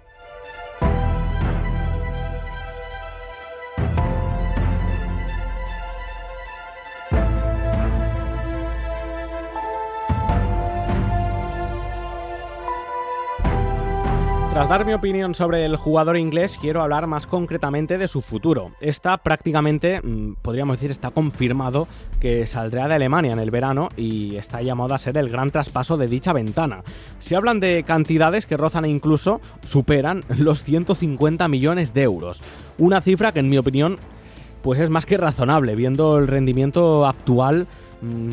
Tras dar mi opinión sobre el jugador inglés, quiero hablar más concretamente de su futuro. Está prácticamente, mm, podríamos decir, está confirmado que saldrá de Alemania en el verano y está llamado a ser el gran traspaso de dicha ventana. Se hablan de cantidades que rozan e incluso superan los 150 millones de euros. Una cifra que en mi opinión pues es más que razonable, viendo el rendimiento actual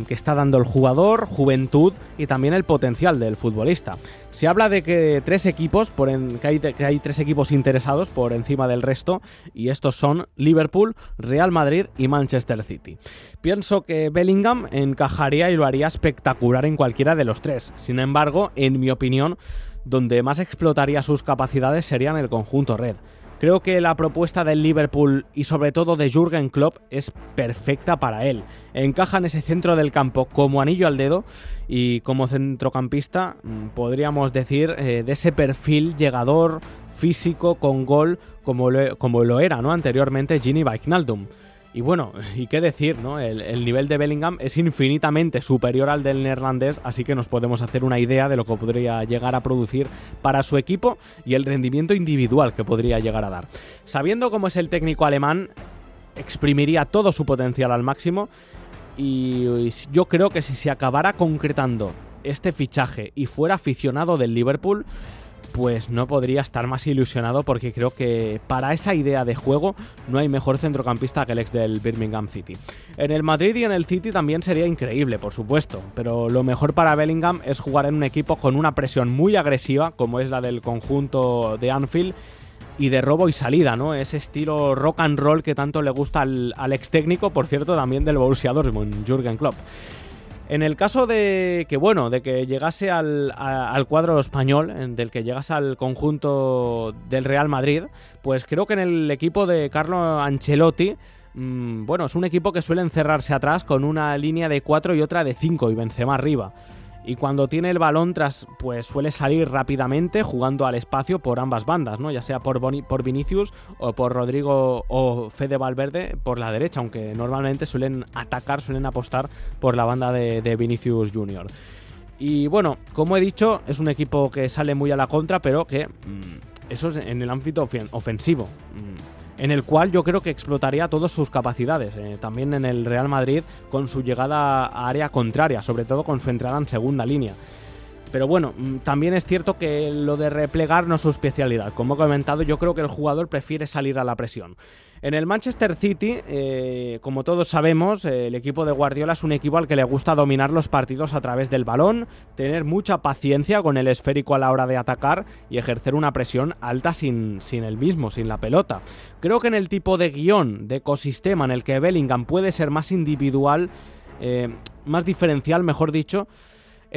que está dando el jugador, juventud y también el potencial del futbolista. Se habla de que tres equipos, por que, hay, que hay tres equipos interesados por encima del resto, y estos son Liverpool, Real Madrid y Manchester City. Pienso que Bellingham encajaría y lo haría espectacular en cualquiera de los tres. Sin embargo, en mi opinión, donde más explotaría sus capacidades sería en el conjunto red. Creo que la propuesta del Liverpool y sobre todo de Jürgen Klopp es perfecta para él. Encaja en ese centro del campo como anillo al dedo y como centrocampista mm, podríamos decir eh, de ese perfil llegador físico con gol como lo, como lo era ¿no? anteriormente Ginny Wijnaldum. Y bueno, y qué decir, ¿no? El, nivel de Bellingham es infinitamente superior al del neerlandés, así que nos podemos hacer una idea de lo que podría llegar a producir para su equipo y el rendimiento individual que podría llegar a dar. Sabiendo cómo es el técnico alemán, exprimiría todo su potencial al máximo y yo creo que si se acabara concretando este fichaje y fuera aficionado del Liverpool, pues no podría estar más ilusionado porque creo que para esa idea de juego no hay mejor centrocampista que el ex del Birmingham City. En el Madrid y en el City también sería increíble, por supuesto, pero lo mejor para Bellingham es jugar en un equipo con una presión muy agresiva, como es la del conjunto de Anfield, y de robo y salida, ¿no? Ese estilo rock and roll que tanto le gusta al, al ex técnico, por cierto, también del Borussia Dortmund, Jürgen Klopp. En el caso de que, bueno, de que llegase al, cuadro español, del que llegase al conjunto del Real Madrid, pues creo que en el equipo de Carlo Ancelotti, mm, bueno, es un equipo que suele encerrarse atrás con una línea de 4 y otra de 5 y Benzema arriba y cuando tiene el balón tras pues suele salir rápidamente jugando al espacio por ambas bandas, ¿no? Ya sea por, por Vinicius o por Rodrigo o Fede Valverde por la derecha, aunque normalmente suelen atacar, suelen apostar por la banda de, Vinicius Junior. Y bueno, como he dicho, es un equipo que sale muy a la contra, pero que mm, eso es en el ámbito ofensivo. Mm, en el cual yo creo que explotaría todas sus capacidades. Eh, también en el Real Madrid con su llegada a área contraria, sobre todo con su entrada en segunda línea. Pero bueno, mm, también es cierto que lo de replegar no es su especialidad. Como he comentado, yo creo que el jugador prefiere salir a la presión. En el Manchester City, eh, como todos sabemos, el equipo de Guardiola es un equipo al que le gusta dominar los partidos a través del balón, tener mucha paciencia con el esférico a la hora de atacar y ejercer una presión alta sin, sin el mismo, sin la pelota. Creo que en el tipo de guion, de ecosistema en el que Bellingham puede ser más individual, eh, más diferencial, mejor dicho,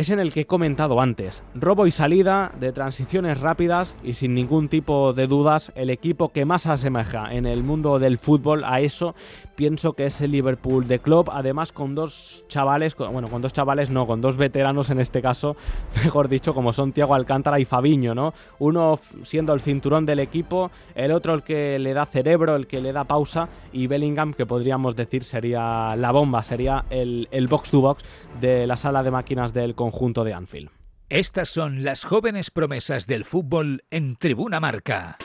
es en el que he comentado antes. Robo y salida de transiciones rápidas y sin ningún tipo de dudas el equipo que más asemeja en el mundo del fútbol a eso pienso que es el Liverpool de club, además con dos chavales, bueno, con dos chavales no, con dos veteranos en este caso, mejor dicho, como son Thiago Alcántara y Fabiño, ¿no? Uno siendo el cinturón del equipo, el otro el que le da cerebro, el que le da pausa y Bellingham que podríamos decir sería la bomba, sería el, el box to box de la sala de máquinas del conjunto de Anfield. Estas son las jóvenes promesas del fútbol en Tribuna Marca.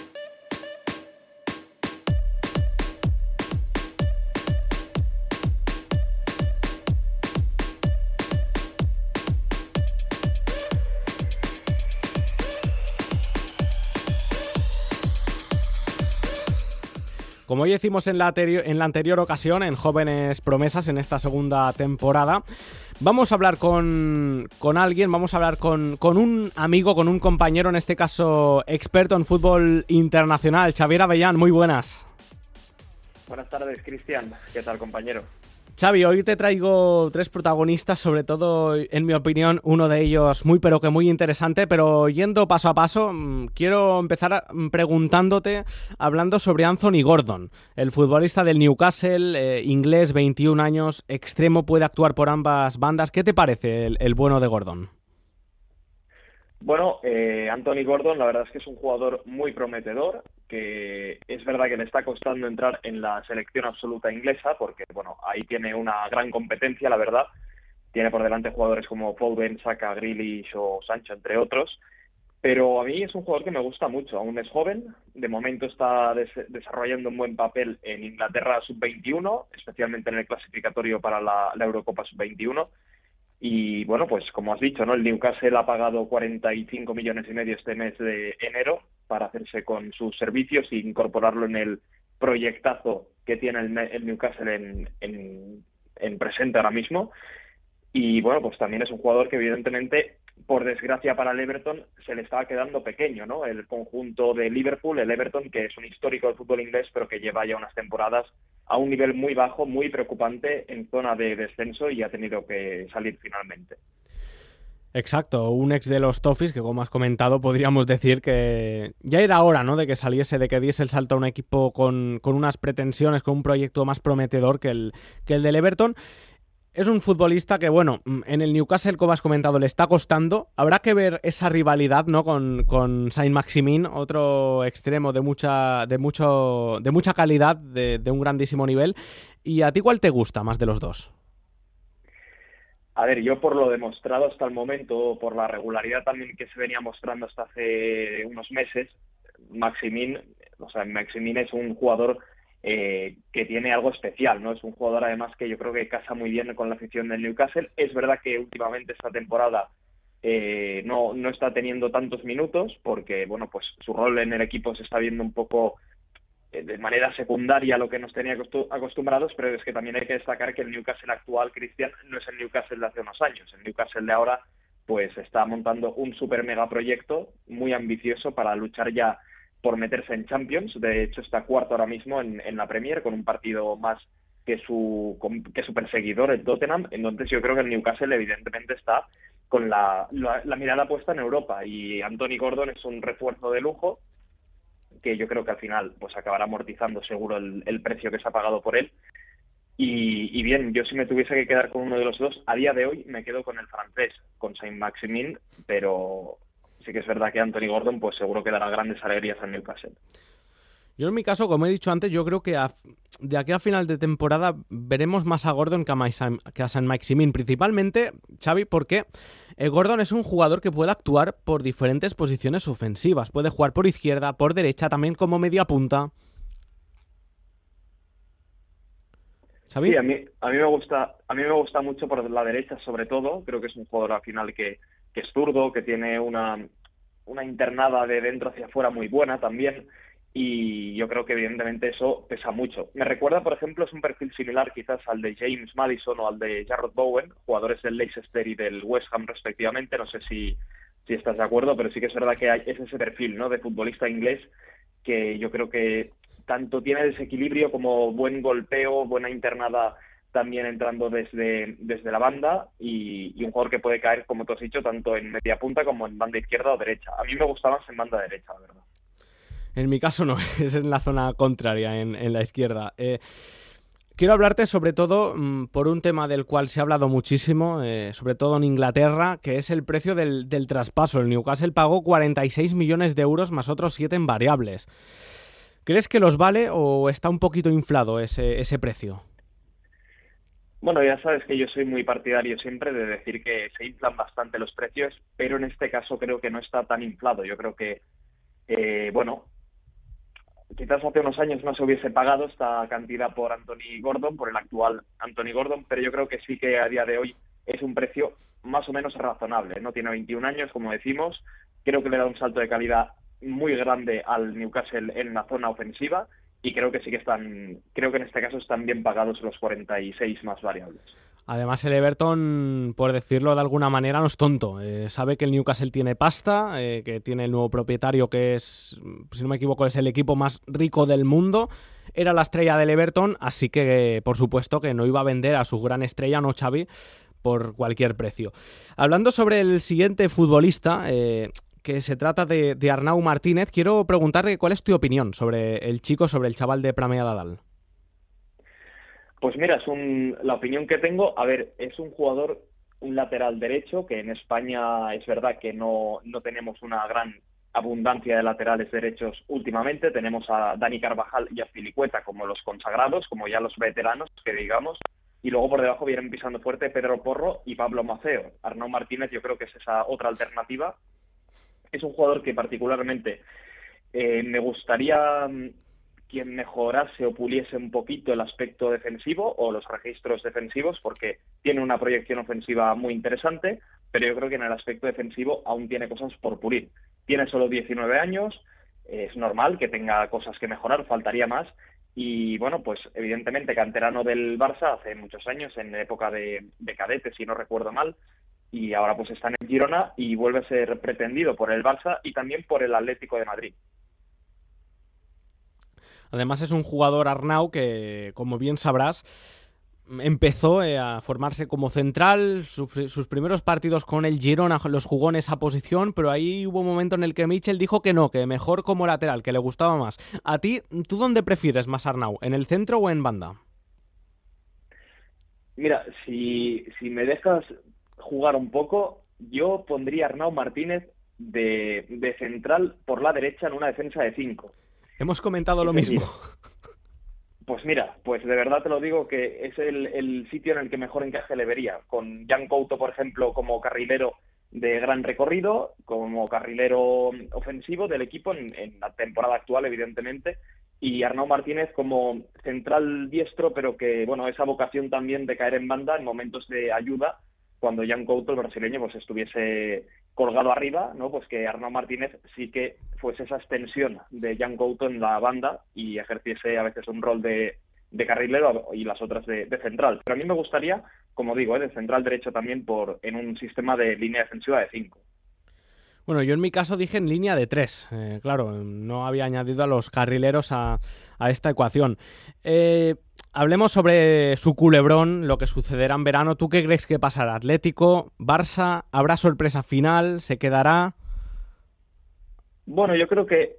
Como ya hicimos en la, en la anterior ocasión, en Jóvenes Promesas, en esta segunda temporada, vamos a hablar con, con alguien, vamos a hablar con, con, un amigo, con un compañero, en este caso experto en fútbol internacional, Xavier Avellán. Muy buenas. Buenas tardes, Cristian. ¿Qué tal, compañero? Xavi, hoy te traigo tres protagonistas, sobre todo, en mi opinión, uno de ellos muy pero que muy interesante, pero yendo paso a paso, mm, quiero empezar mm, preguntándote, hablando sobre Anthony Gordon, el futbolista del Newcastle, eh, inglés, 21 años, extremo, puede actuar por ambas bandas. ¿Qué te parece el bueno de Gordon? Bueno, eh, Anthony Gordon, la verdad es que es un jugador muy prometedor, que es verdad que le está costando entrar en la selección absoluta inglesa, porque bueno, ahí tiene una gran competencia, la verdad. Tiene por delante jugadores como Paul Ben, Saka, Grealish o Sancho, entre otros. Pero a mí es un jugador que me gusta mucho. Aún es joven, de momento está desarrollando un buen papel en Inglaterra sub-21, especialmente en el clasificatorio para la, la Eurocopa sub-21 y bueno, pues como has dicho, ¿no? El Newcastle ha pagado 45 millones y medio este mes de enero para hacerse con sus servicios e incorporarlo en el proyectazo que tiene el, Newcastle en, en, en presente ahora mismo. Y bueno, pues también es un jugador que evidentemente por desgracia para el Everton, se le estaba quedando pequeño, ¿no? El conjunto de Liverpool, el Everton, que es un histórico del fútbol inglés, pero que lleva ya unas temporadas a un nivel muy bajo, muy preocupante en zona de descenso y ha tenido que salir finalmente. Exacto, un ex de los Toffees que como has comentado podríamos decir que ya era hora ¿no? de que saliese, de que diese el salto a un equipo con, con unas pretensiones, con un proyecto más prometedor que el, que el del Everton. Es un futbolista que, bueno, mm, en el Newcastle, como has comentado, le está costando. Habrá que ver esa rivalidad, ¿no? Con, con Saint-Maximin, otro extremo de mucha, de mucho, de mucha calidad, de, de un grandísimo nivel. ¿Y a ti cuál te gusta más de los dos? A ver, yo por lo demostrado hasta el momento, por la regularidad también que se venía mostrando hasta hace unos meses, Maximin, o sea, Maximin es un jugador eh, que tiene algo especial, ¿no? Es un jugador además que yo creo que casa muy bien con la afición del Newcastle. Es verdad que últimamente esta temporada eh, no, no está teniendo tantos minutos porque, bueno, pues su rol en el equipo se está viendo un poco eh, de manera secundaria a lo que nos tenía acostumbrados, pero es que también hay que destacar que el Newcastle actual, Cristian, no es el Newcastle de hace unos años. El Newcastle de ahora, pues está montando un super mega proyecto muy ambicioso para luchar ya por meterse en Champions. De hecho, está cuarto ahora mismo en, la Premier con un partido más que su, que su perseguidor, el Tottenham. Entonces yo creo que el Newcastle evidentemente está con la, la mirada puesta en Europa y Anthony Gordon es un refuerzo de lujo que yo creo que al final pues acabará amortizando seguro el, precio que se ha pagado por él. Y, bien, yo si me tuviese que quedar con uno de los dos, a día de hoy me quedo con el francés, con Saint-Maximin, pero sí que es verdad que Anthony Gordon pues seguro que dará grandes alegrías al Newcastle. Yo en mi caso, como he dicho antes, yo creo que de aquí a final de temporada veremos más a Gordon que a, San Maximin. Principalmente, Xavi, porque eh, Gordon es un jugador que puede actuar por diferentes posiciones ofensivas. Puede jugar por izquierda, por derecha, también como media punta. ¿Xavi? Sí, a mí, a mí me gusta, a mí me gusta mucho por la derecha, sobre todo. Creo que es un jugador al final que, que es zurdo, que tiene una, una internada de dentro hacia afuera muy buena también y yo creo que evidentemente eso pesa mucho. Me recuerda, por ejemplo, es un perfil similar quizás al de James Madison o al de Jarrod Bowen, jugadores del Leicester y del West Ham respectivamente, no sé si, si estás de acuerdo, pero sí que es verdad que hay, es ese perfil ¿no? de futbolista inglés que yo creo que tanto tiene desequilibrio como buen golpeo, buena internada también entrando desde, desde la banda y, un jugador que puede caer, como tú has dicho, tanto en media punta como en banda izquierda o derecha. A mí me gusta más en banda derecha, la verdad. En mi caso no, es en la zona contraria, en, la izquierda. Eh, quiero hablarte sobre todo mm, por un tema del cual se ha hablado muchísimo, eh, sobre todo en Inglaterra, que es el precio del, traspaso. El Newcastle pagó 46 millones de euros más otros 7 en variables. ¿Crees que los vale o está un poquito inflado ese, ese precio? Bueno, ya sabes que yo soy muy partidario siempre de decir que se inflan bastante los precios, pero en este caso creo que no está tan inflado. Yo creo que, eh, bueno, quizás hace unos años no se hubiese pagado esta cantidad por Anthony Gordon, por el actual Anthony Gordon, pero yo creo que sí que a día de hoy es un precio más o menos razonable. No tiene 21 años, como decimos, creo que le da un salto de calidad muy grande al Newcastle en la zona ofensiva y creo que sí que están, creo que en este caso están bien pagados los 46 más variables. Además, el Everton, por decirlo de alguna manera, no es tonto. Eh, sabe que el Newcastle tiene pasta, eh, que tiene el nuevo propietario, que es, si no me equivoco, es el equipo más rico del mundo. Era la estrella del Everton, así que, por supuesto, que no iba a vender a su gran estrella, no Xavi, por cualquier precio. Hablando sobre el siguiente futbolista, eh, que se trata de, Arnau Martínez, quiero preguntarte cuál es tu opinión sobre el chico, sobre el chaval de Pramea Dadal. Pues mira, es un, la opinión que tengo, a ver, es un jugador, un lateral derecho, que en España es verdad que no, no tenemos una gran abundancia de laterales derechos últimamente. Tenemos a Dani Carvajal y a Filicueta como los consagrados, como ya los veteranos, que digamos. Y luego por debajo vienen pisando fuerte Pedro Porro y Pablo Maceo. Arnaud Martínez yo creo que es esa otra alternativa. Es un jugador que particularmente eh, me gustaría quien mejorase o puliese un poquito el aspecto defensivo o los registros defensivos, porque tiene una proyección ofensiva muy interesante, pero yo creo que en el aspecto defensivo aún tiene cosas por pulir. Tiene solo 19 años, es normal que tenga cosas que mejorar, faltaría más. Y bueno, pues evidentemente canterano del Barça hace muchos años, en época de, de cadete, si no recuerdo mal, y ahora pues está en el Girona y vuelve a ser pretendido por el Barça y también por el Atlético de Madrid. Además es un jugador Arnau que, como bien sabrás, empezó eh, a formarse como central, sus primeros partidos con el Girona los jugó en esa posición, pero ahí hubo un momento en el que Mitchell dijo que no, que mejor como lateral, que le gustaba más. ¿A ti, tú dónde prefieres más Arnau, en el centro o en banda? Mira, si, si me dejas jugar un poco, yo pondría a Arnau Martínez de, de central por la derecha en una defensa de 5. Hemos comentado lo mismo. Pues mira, pues de verdad te lo digo que es el, sitio en el que mejor encaje le vería, con Jan Couto, por ejemplo, como carrilero de gran recorrido, como carrilero ofensivo del equipo en, la temporada actual, evidentemente, y Arnau Martínez como central diestro, pero que, bueno, esa vocación también de caer en banda en momentos de ayuda, cuando Jan Couto, el brasileño, pues estuviese colgado arriba, ¿no? Pues que Arnaud Martínez sí que fuese esa extensión de Jan Couto en la banda y ejerciese a veces un rol de, carrilero y las otras de, central. Pero a mí me gustaría, como digo, ¿eh? de central derecho también por en un sistema de línea defensiva de 5. Bueno, yo en mi caso dije en línea de tres. Eh, claro, no había añadido a los carrileros a, esta ecuación. Eh, hablemos sobre su culebrón, lo que sucederá en verano. ¿Tú qué crees que pasará? ¿Atlético? ¿Barça? ¿Habrá sorpresa final? ¿Se quedará? Bueno, yo creo que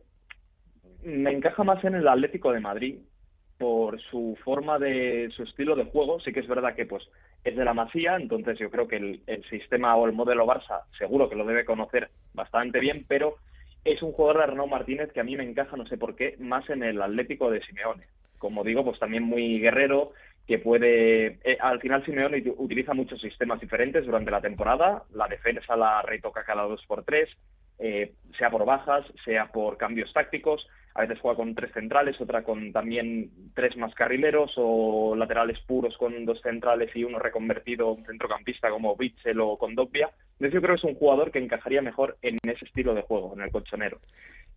me encaja más en el Atlético de Madrid por su forma de su estilo de juego. Sí que es verdad que pues es de la Masía, entonces yo creo que el, sistema o el modelo Barça seguro que lo debe conocer bastante bien, pero es un jugador de Renaud Martínez que a mí me encaja, no sé por qué, más en el Atlético de Simeone. Como digo, pues también muy guerrero, que puede... Eh, al final Simeone utiliza muchos sistemas diferentes durante la temporada, la defensa la retoca cada dos por tres, eh, sea por bajas, sea por cambios tácticos, a veces juega con tres centrales, otra con también tres más carrileros o laterales puros con dos centrales y uno reconvertido un centrocampista como Bitzel o Condopia. Entonces yo creo que es un jugador que encajaría mejor en ese estilo de juego, en el colchonero.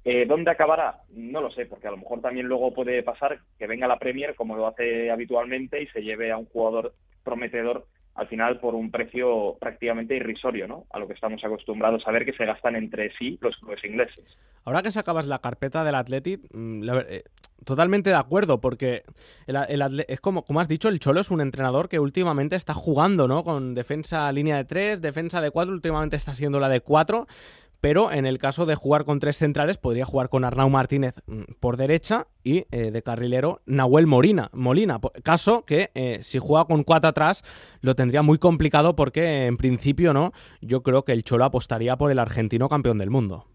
Eh, ¿Dónde acabará? No lo sé, porque a lo mejor también luego puede pasar que venga la Premier como lo hace habitualmente y se lleve a un jugador prometedor al final por un precio prácticamente irrisorio, ¿no? A lo que estamos acostumbrados a ver que se gastan entre sí los clubes ingleses. Ahora que sacabas la carpeta del Athletic, mm, eh, totalmente de acuerdo, porque el, es como, como has dicho, el Cholo es un entrenador que últimamente está jugando, ¿no? Con defensa línea de tres, defensa de cuatro, últimamente está siendo la de cuatro, pero en el caso de jugar con tres centrales podría jugar con Arnau Martínez mm, por derecha y eh, de carrilero Nahuel Molina, Molina caso que eh, si juega con cuatro atrás lo tendría muy complicado porque en principio no, yo creo que el Cholo apostaría por el argentino campeón del mundo.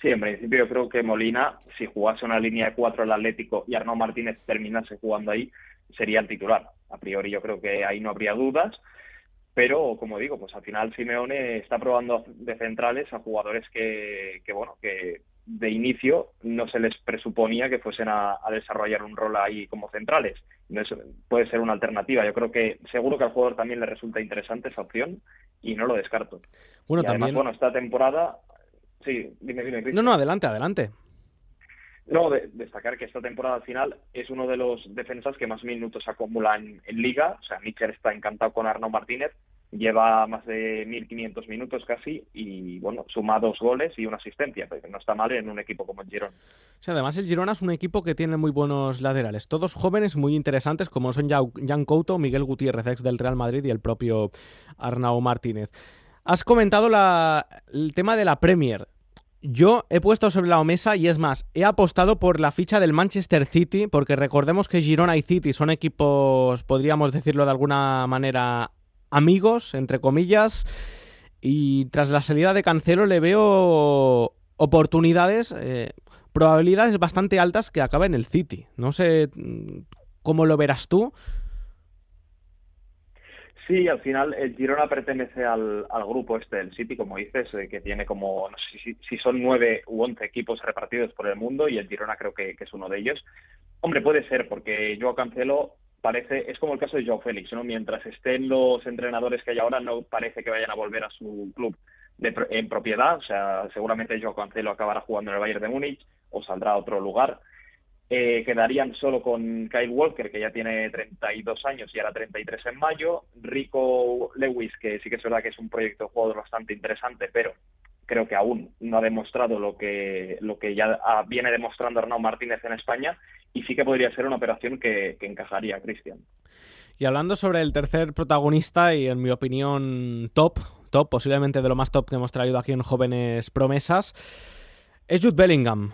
Sí, en principio yo creo que Molina, si jugase una línea de cuatro el Atlético y Arnau Martínez terminase jugando ahí, sería el titular. A priori yo creo que ahí no habría dudas pero como digo, pues al final Simeone está probando de centrales a jugadores que, bueno, que de inicio no se les presuponía que fuesen a, desarrollar un rol ahí como centrales. puede ser una alternativa. Yo creo que seguro que al jugador también le resulta interesante esa opción y no lo descarto. Bueno, también. bueno, esta temporada. Sí, dime, dime. No, no, adelante, adelante. No, destacar que esta temporada al final es uno de los defensas que más minutos acumula en, Liga. O sea, Mitchell está encantado con Arnaud Martínez. Lleva más de 1.500 minutos casi y, bueno, suma dos goles y una asistencia. Pero no está mal en un equipo como el Girona. Sí, además el Girona es un equipo que tiene muy buenos laterales. Todos jóvenes muy interesantes como son Jan Couto, Miguel Gutiérrez, ex del Real Madrid y el propio Arnau Martínez. Has comentado el tema de la Premier. Yo he puesto sobre la mesa y es más, he apostado por la ficha del Manchester City, porque recordemos que Girona y City son equipos, podríamos decirlo de alguna manera, amigos, entre comillas, y tras la salida de Cancelo le veo oportunidades, eh, probabilidades bastante altas que acabe en el City. No sé mm, cómo lo verás tú, Sí, al final el Girona pertenece al, grupo este del City, como dices, eh, que tiene como, no sé si, son nueve u once equipos repartidos por el mundo y el Girona creo que, es uno de ellos. Hombre, puede ser, porque Joao Cancelo parece, es como el caso de Joao Félix, ¿no? Mientras estén los entrenadores que hay ahora, no parece que vayan a volver a su club en propiedad, o sea, seguramente Joao Cancelo acabará jugando en el Bayern de Múnich o saldrá a otro lugar eh, quedarían solo con Kyle Walker, que ya tiene 32 años y ahora 33 en mayo. Rico Lewis, que sí que es verdad que es un proyecto de jugador bastante interesante, pero creo que aún no ha demostrado lo que, lo que ya viene demostrando Arnau Martínez en España y sí que podría ser una operación que, encajaría, Cristian. Y hablando sobre el tercer protagonista y en mi opinión top, top, posiblemente de lo más top que hemos traído aquí en Jóvenes Promesas, es Jude Bellingham.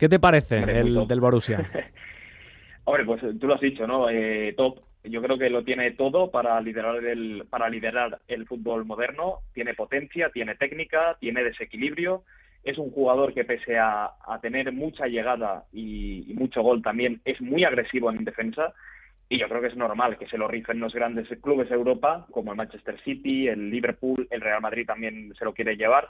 ¿Qué te parece el del Borussia? Hombre, pues tú lo has dicho, ¿no? Eh, top. Yo creo que lo tiene todo para liderar el para liderar el fútbol moderno. Tiene potencia, tiene técnica, tiene desequilibrio. Es un jugador que pese a, tener mucha llegada y, mucho gol también es muy agresivo en defensa y yo creo que es normal que se lo rifen los grandes clubes de Europa, como el Manchester City, el Liverpool, el Real Madrid también se lo quiere llevar.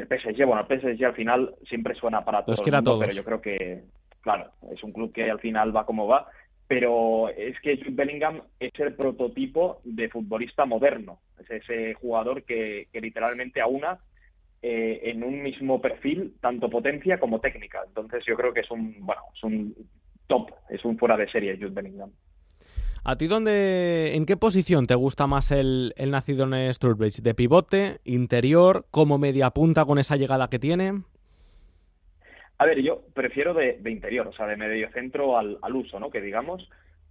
El PSG, bueno, el PSG al final siempre suena para todos, pero yo creo que, claro, es un club que al final va como va, pero es que Jude Bellingham es el prototipo de futbolista moderno, es ese jugador que, literalmente aúna eh, en un mismo perfil tanto potencia como técnica. Entonces yo creo que es un, bueno, es un top, es un fuera de serie Jude Bellingham. ¿A ti dónde, en qué posición te gusta más el, nacido en Sturbridge? ¿De pivote, interior, como media punta con esa llegada que tiene? A ver, yo prefiero de, interior, o sea, de medio centro al, al uso, ¿no? Que digamos.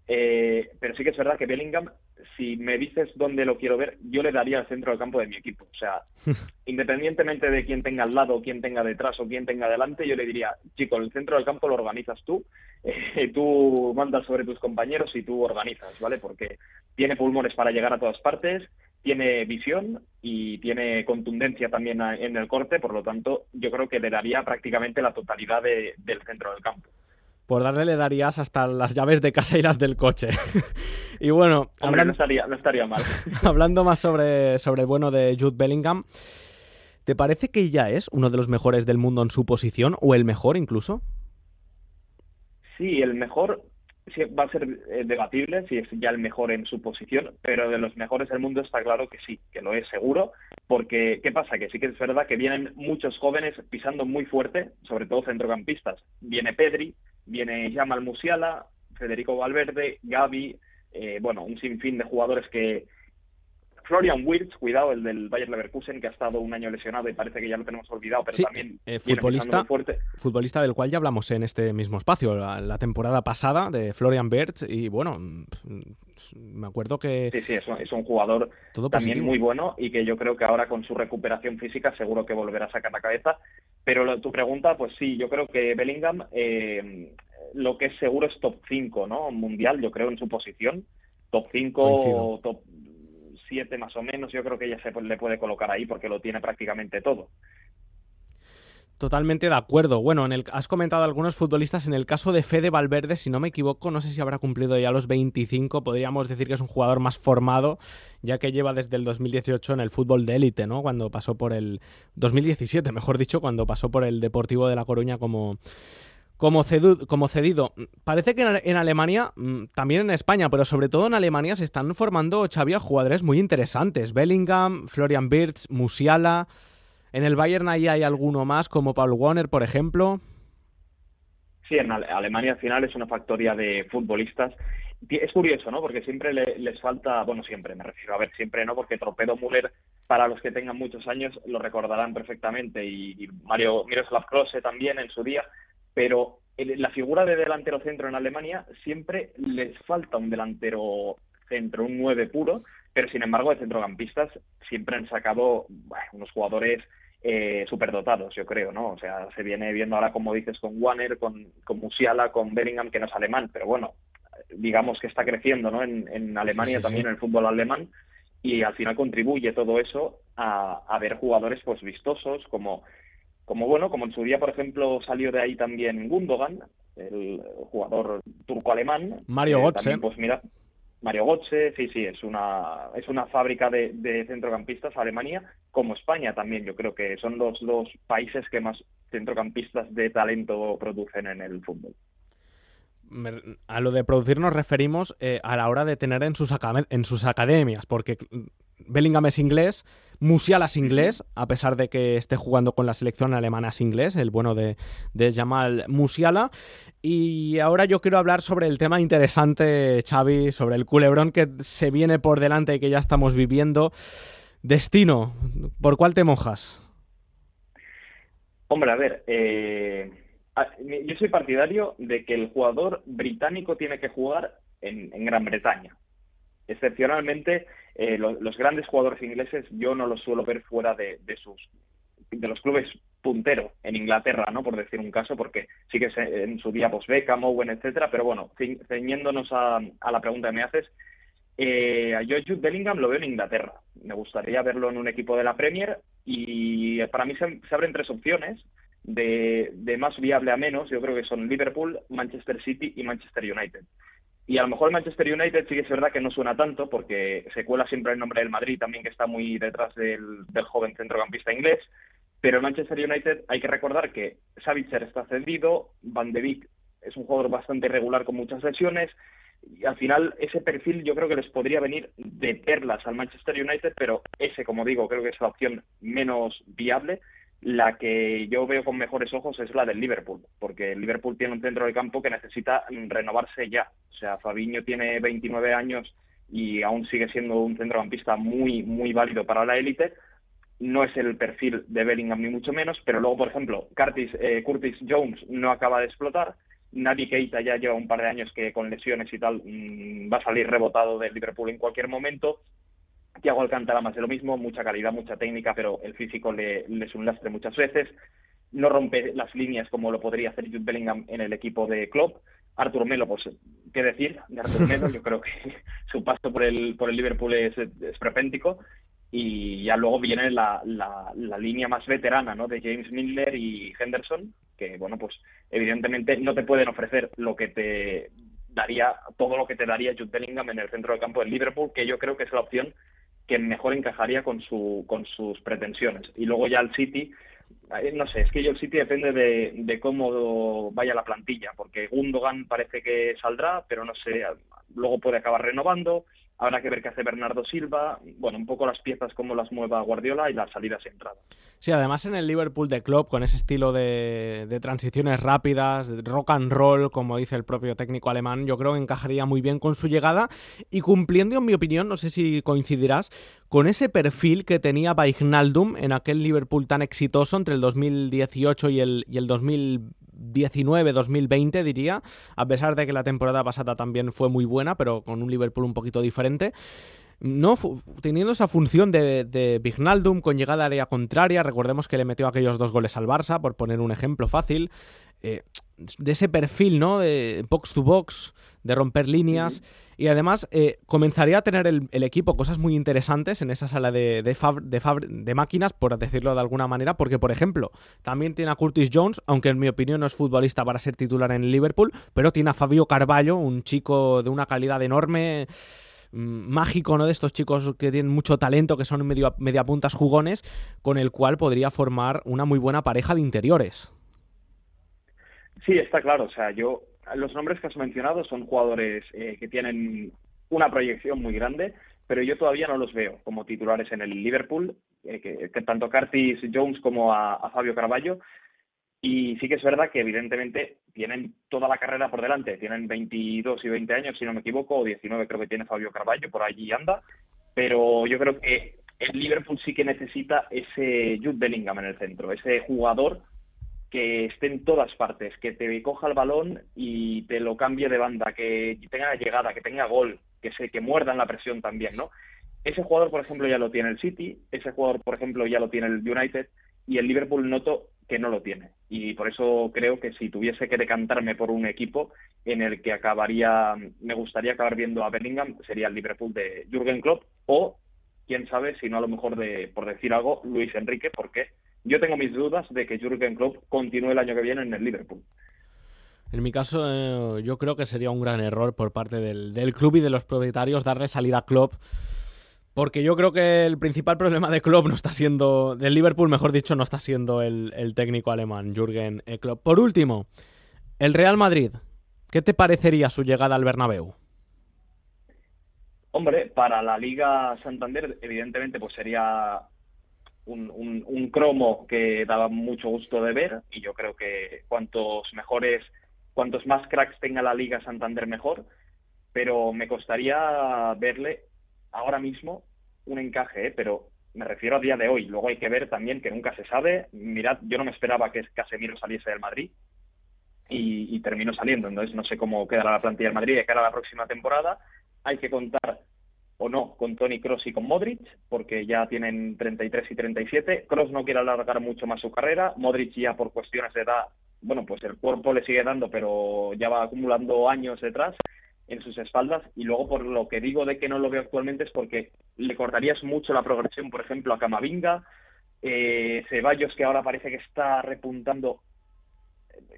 Eh, pero sí que es verdad que Bellingham, si me dices dónde lo quiero ver, yo le daría al centro del campo de mi equipo. O sea, independientemente de quién tenga al lado, quién tenga detrás o quién tenga delante, yo le diría, chico, el centro del campo lo organizas tú, eh, tú mandas sobre tus compañeros y tú organizas, ¿vale? Porque tiene pulmones para llegar a todas partes, tiene visión y tiene contundencia también en el corte, por lo tanto, yo creo que le daría prácticamente la totalidad del centro del campo por darle le darías hasta las llaves de casa y las del coche. y bueno, hablando, no, estaría, mal. hablando más sobre, sobre bueno de Jude Bellingham, ¿te parece que ya es uno de los mejores del mundo en su posición o el mejor incluso? Sí, el mejor va a ser eh, debatible si es ya el mejor en su posición, pero de los mejores del mundo está claro que sí, que lo es seguro, porque ¿qué pasa? Que sí que es verdad que vienen muchos jóvenes pisando muy fuerte, sobre todo centrocampistas. Viene Pedri, viene Jamal Musiala, Federico Valverde, Gaby, eh, bueno, un sinfín de jugadores que... Florian Wirtz, cuidado, el del Bayern Leverkusen, que ha estado un año lesionado y parece que ya lo tenemos olvidado, pero también eh, futbolista, fuerte. futbolista del cual ya hablamos en este mismo espacio, la, temporada pasada de Florian Wirtz, y bueno, me acuerdo que... Sí, sí, es un, jugador también muy bueno y que yo creo que ahora con su recuperación física seguro que volverá a sacar la cabeza pero tu pregunta, pues sí, yo creo que Bellingham eh, lo que es seguro es top 5, ¿no? Mundial, yo creo, en su posición. Top 5, top 7 más o menos, yo creo que ya se le puede colocar ahí porque lo tiene prácticamente todo. Totalmente de acuerdo. Bueno, en el, has comentado algunos futbolistas. En el caso de Fede Valverde, si no me equivoco, no sé si habrá cumplido ya los 25. Podríamos decir que es un jugador más formado, ya que lleva desde el 2018 en el fútbol de élite, ¿no? Cuando pasó por el 2017, mejor dicho, cuando pasó por el Deportivo de La Coruña como como, cedido. Parece que en, Alemania, mm, también en España, pero sobre todo en Alemania, se están formando, Xavi, jugadores muy interesantes. Bellingham, Florian Wirtz, Musiala. En el Bayern ahí hay alguno más, como Paul Warner, por ejemplo. Sí, en Alemania al final es una factoría de futbolistas. Es curioso, ¿no? Porque siempre les falta, bueno, siempre, me refiero a ver, siempre no, porque Tropedo Müller, para los que tengan muchos años, lo recordarán perfectamente, y, Mario Miroslav Klose también en su día, pero la figura de delantero centro en Alemania siempre les falta un delantero centro, un 9 puro, pero sin embargo de centrocampistas siempre han sacado unos jugadores eh, superdotados, yo creo, ¿no? O sea, se viene viendo ahora, como dices, con Warner, con, con Musiala, con Bellingham, que no es alemán, pero bueno, digamos que está creciendo, ¿no? En, Alemania también, en el fútbol alemán, y al final contribuye todo eso a, a ver jugadores, pues, vistosos, como, como, bueno, como en su día, por ejemplo, salió de ahí también Gundogan, el jugador turco-alemán. Mario Götze. Pues mira, Mario Götze, sí, sí, es una, es una fábrica de, centrocampistas, Alemania, como España también, yo creo que son los dos países que más centrocampistas de talento producen en el fútbol. A lo de producir nos referimos eh, a la hora de tener en sus, en sus academias, porque Bellingham es inglés, Musiala es inglés, a pesar de que esté jugando con la selección alemana es inglés, el bueno de, de Jamal Musiala. Y ahora yo quiero hablar sobre el tema interesante, Xavi, sobre el culebrón que se viene por delante y que ya estamos viviendo. Destino, ¿por cuál te mojas? Hombre, a ver, eh, yo soy partidario de que el jugador británico tiene que jugar en, Gran Bretaña. Excepcionalmente, eh, los grandes jugadores ingleses yo no los suelo ver fuera de, sus de los clubes puntero en Inglaterra, ¿no? Por decir un caso, porque sí que en su día pues Beckham, Owen, etcétera, pero bueno, ceñiéndonos a, la pregunta que me haces, eh, a Jude Bellingham lo veo en Inglaterra. Me gustaría verlo en un equipo de la Premier y para mí se, abren tres opciones de, más viable a menos. Yo creo que son Liverpool, Manchester City y Manchester United. Y a lo mejor Manchester United sí que es verdad que no suena tanto porque se cuela siempre el nombre del Madrid también que está muy detrás del, del joven centrocampista inglés. Pero el Manchester United hay que recordar que Savitzer está cedido, Van de Beek es un jugador bastante irregular con muchas lesiones y al final ese perfil yo creo que les podría venir de perlas al Manchester United, pero ese, como digo, creo que es la opción menos viable. La que yo veo con mejores ojos es la del Liverpool, porque el Liverpool tiene un centro de campo que necesita renovarse ya. O sea, Fabiño tiene 29 años y aún sigue siendo un centrocampista muy, muy válido para la élite, no es el perfil de Bellingham ni mucho menos, pero luego, por ejemplo, Curtis, eh, Curtis Jones no acaba de explotar, Naby Keita ya lleva un par de años que con lesiones y tal mm, va a salir rebotado del Liverpool en cualquier momento. Thiago Alcántara más de lo mismo, mucha calidad, mucha técnica, pero el físico le, es un lastre muchas veces. No rompe las líneas como lo podría hacer Jude Bellingham en el equipo de Klopp. Artur Melo, pues, ¿qué decir de Artur Melo? Yo creo que su paso por el, por el Liverpool es, es prepéntico y ya luego viene la, la, línea más veterana ¿no? de James Miller y Henderson, que bueno, pues evidentemente no te pueden ofrecer lo que te daría, todo lo que te daría Jude Bellingham en el centro del campo del Liverpool, que yo creo que es la opción que mejor encajaría con, su, con sus pretensiones. Y luego ya el City, eh, no sé, es que yo el City depende de, de cómo vaya la plantilla, porque Gundogan parece que saldrá, pero no sé, luego puede acabar renovando, Habrá que ver qué hace Bernardo Silva, bueno, un poco las piezas como las mueva Guardiola y las salidas y entradas. Sí, además en el Liverpool de Klopp, con ese estilo de, de, transiciones rápidas, rock and roll, como dice el propio técnico alemán, yo creo que encajaría muy bien con su llegada y cumpliendo, en mi opinión, no sé si coincidirás, con ese perfil que tenía Wijnaldum en aquel Liverpool tan exitoso entre el 2018 y el, y el 2020 19-2020 diría, a pesar de que la temporada pasada también fue muy buena, pero con un Liverpool un poquito diferente. No, teniendo esa función de, de Vignaldum con llegada a área contraria, recordemos que le metió aquellos dos goles al Barça, por poner un ejemplo fácil, eh, de ese perfil, ¿no? De box to box, de romper líneas. Y además eh, comenzaría a tener el, equipo cosas muy interesantes en esa sala de, de, máquinas, por decirlo de alguna manera, porque, por ejemplo, también tiene a Curtis Jones, aunque en mi opinión no es futbolista para ser titular en el Liverpool, pero tiene a Fabio Carballo, un chico de una calidad enorme mágico, ¿no? De estos chicos que tienen mucho talento, que son medio, media puntas jugones, con el cual podría formar una muy buena pareja de interiores. Sí, está claro. O sea, yo los nombres que has mencionado son jugadores eh, que tienen una proyección muy grande, pero yo todavía no los veo como titulares en el Liverpool, eh, que, tanto Curtis Jones como a, Fabio Carballo. Y sí que es verdad que evidentemente tienen toda la carrera por delante, tienen 22 y 20 años, si no me equivoco, o 19 creo que tiene Fabio Carballo, por allí anda, pero yo creo que el Liverpool sí que necesita ese Jude Bellingham en el centro, ese jugador que esté en todas partes, que te coja el balón y te lo cambie de banda, que tenga llegada, que tenga gol, que se que muerda en la presión también, ¿no? Ese jugador, por ejemplo, ya lo tiene el City, ese jugador, por ejemplo, ya lo tiene el United y el Liverpool noto que no lo tiene. Y por eso creo que si tuviese que decantarme por un equipo en el que acabaría, me gustaría acabar viendo a Bellingham, sería el Liverpool de Jürgen Klopp o, quién sabe, si no a lo mejor de, por decir algo, Luis Enrique, porque yo tengo mis dudas de que Jurgen Klopp continúe el año que viene en el Liverpool. En mi caso, eh, yo creo que sería un gran error por parte del, club y de los propietarios darle salida a Klopp. Porque yo creo que el principal problema de Klopp no está siendo, del Liverpool, mejor dicho, no está siendo el, técnico alemán, Jürgen Klopp. Por último, el Real Madrid. ¿Qué te parecería su llegada al Bernabéu? Hombre, para la Liga Santander, evidentemente, pues sería un, cromo que daba mucho gusto de ver y yo creo que cuantos mejores, cuantos más cracks tenga la Liga Santander mejor, pero me costaría verle ahora mismo un encaje, ¿eh? pero Me refiero a día de hoy. Luego hay que ver también que nunca se sabe. Mirad, yo no me esperaba que Casemiro saliese del Madrid y, y terminó saliendo. Entonces no sé cómo quedará la plantilla del Madrid de cara a la próxima temporada. Hay que contar o no con Tony Cross y con Modric, porque ya tienen 33 y 37. Cross no quiere alargar mucho más su carrera. Modric ya por cuestiones de edad, bueno, pues el cuerpo le sigue dando, pero ya va acumulando años detrás en sus espaldas y luego por lo que digo de que no lo veo actualmente es porque le cortarías mucho la progresión, por ejemplo, a Camavinga, eh, Ceballos que ahora parece que está repuntando,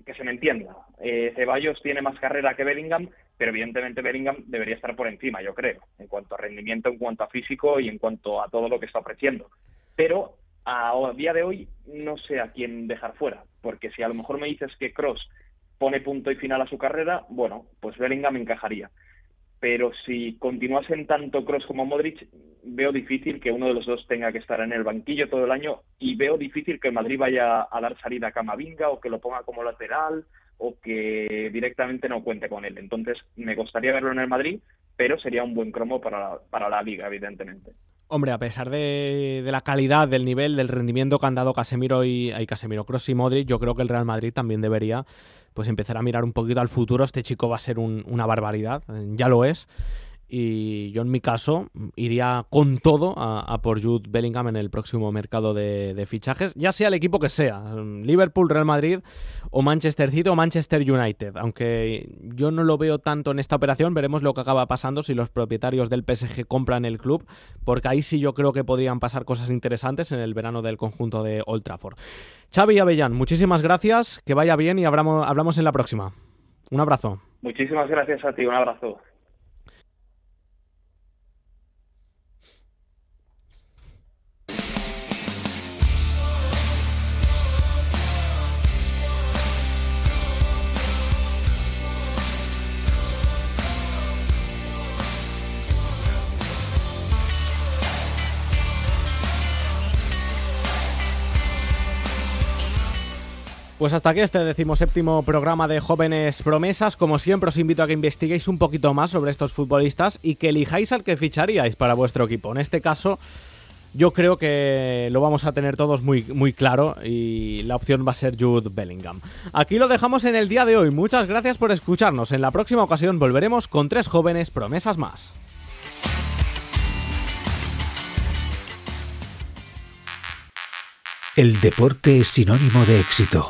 que se me entienda, eh, Ceballos tiene más carrera que Bellingham, pero evidentemente Bellingham debería estar por encima, yo creo, en cuanto a rendimiento, en cuanto a físico y en cuanto a todo lo que está ofreciendo. Pero a día de hoy no sé a quién dejar fuera, porque si a lo mejor me dices que Cross pone punto y final a su carrera, bueno, pues Bellingham encajaría. Pero si continuasen tanto Cross como Modric, veo difícil que uno de los dos tenga que estar en el banquillo todo el año y veo difícil que Madrid vaya a dar salida a Camavinga o que lo ponga como lateral o que directamente no cuente con él. Entonces, me gustaría verlo en el Madrid, pero sería un buen cromo para, para la liga, evidentemente. Hombre, a pesar de, la calidad, del nivel, del rendimiento que han dado Casemiro y Casemiro Cross y Modric, yo creo que el Real Madrid también debería pues empezar a mirar un poquito al futuro. Este chico va a ser una barbaridad, ya lo es. Y yo en mi caso iría con todo a, por Jude Bellingham en el próximo mercado de, fichajes, ya sea el equipo que sea, Liverpool, Real Madrid o Manchester City o Manchester United. Aunque yo no lo veo tanto en esta operación, veremos lo que acaba pasando si los propietarios del PSG compran el club, porque ahí sí yo creo que podrían pasar cosas interesantes en el verano del conjunto de Old Trafford. Xavi Avellán, muchísimas gracias, que vaya bien y hablamos, hablamos en la próxima. Un abrazo. Muchísimas gracias a ti, un abrazo. Pues hasta aquí este decimoséptimo programa de Jóvenes Promesas. Como siempre os invito a que investiguéis un poquito más sobre estos futbolistas y que elijáis al que ficharíais para vuestro equipo. En este caso, yo creo que lo vamos a tener todos muy, muy claro y la opción va a ser Jude Bellingham. Aquí lo dejamos en el día de hoy. Muchas gracias por escucharnos. En la próxima ocasión volveremos con tres jóvenes promesas más. El deporte es sinónimo de éxito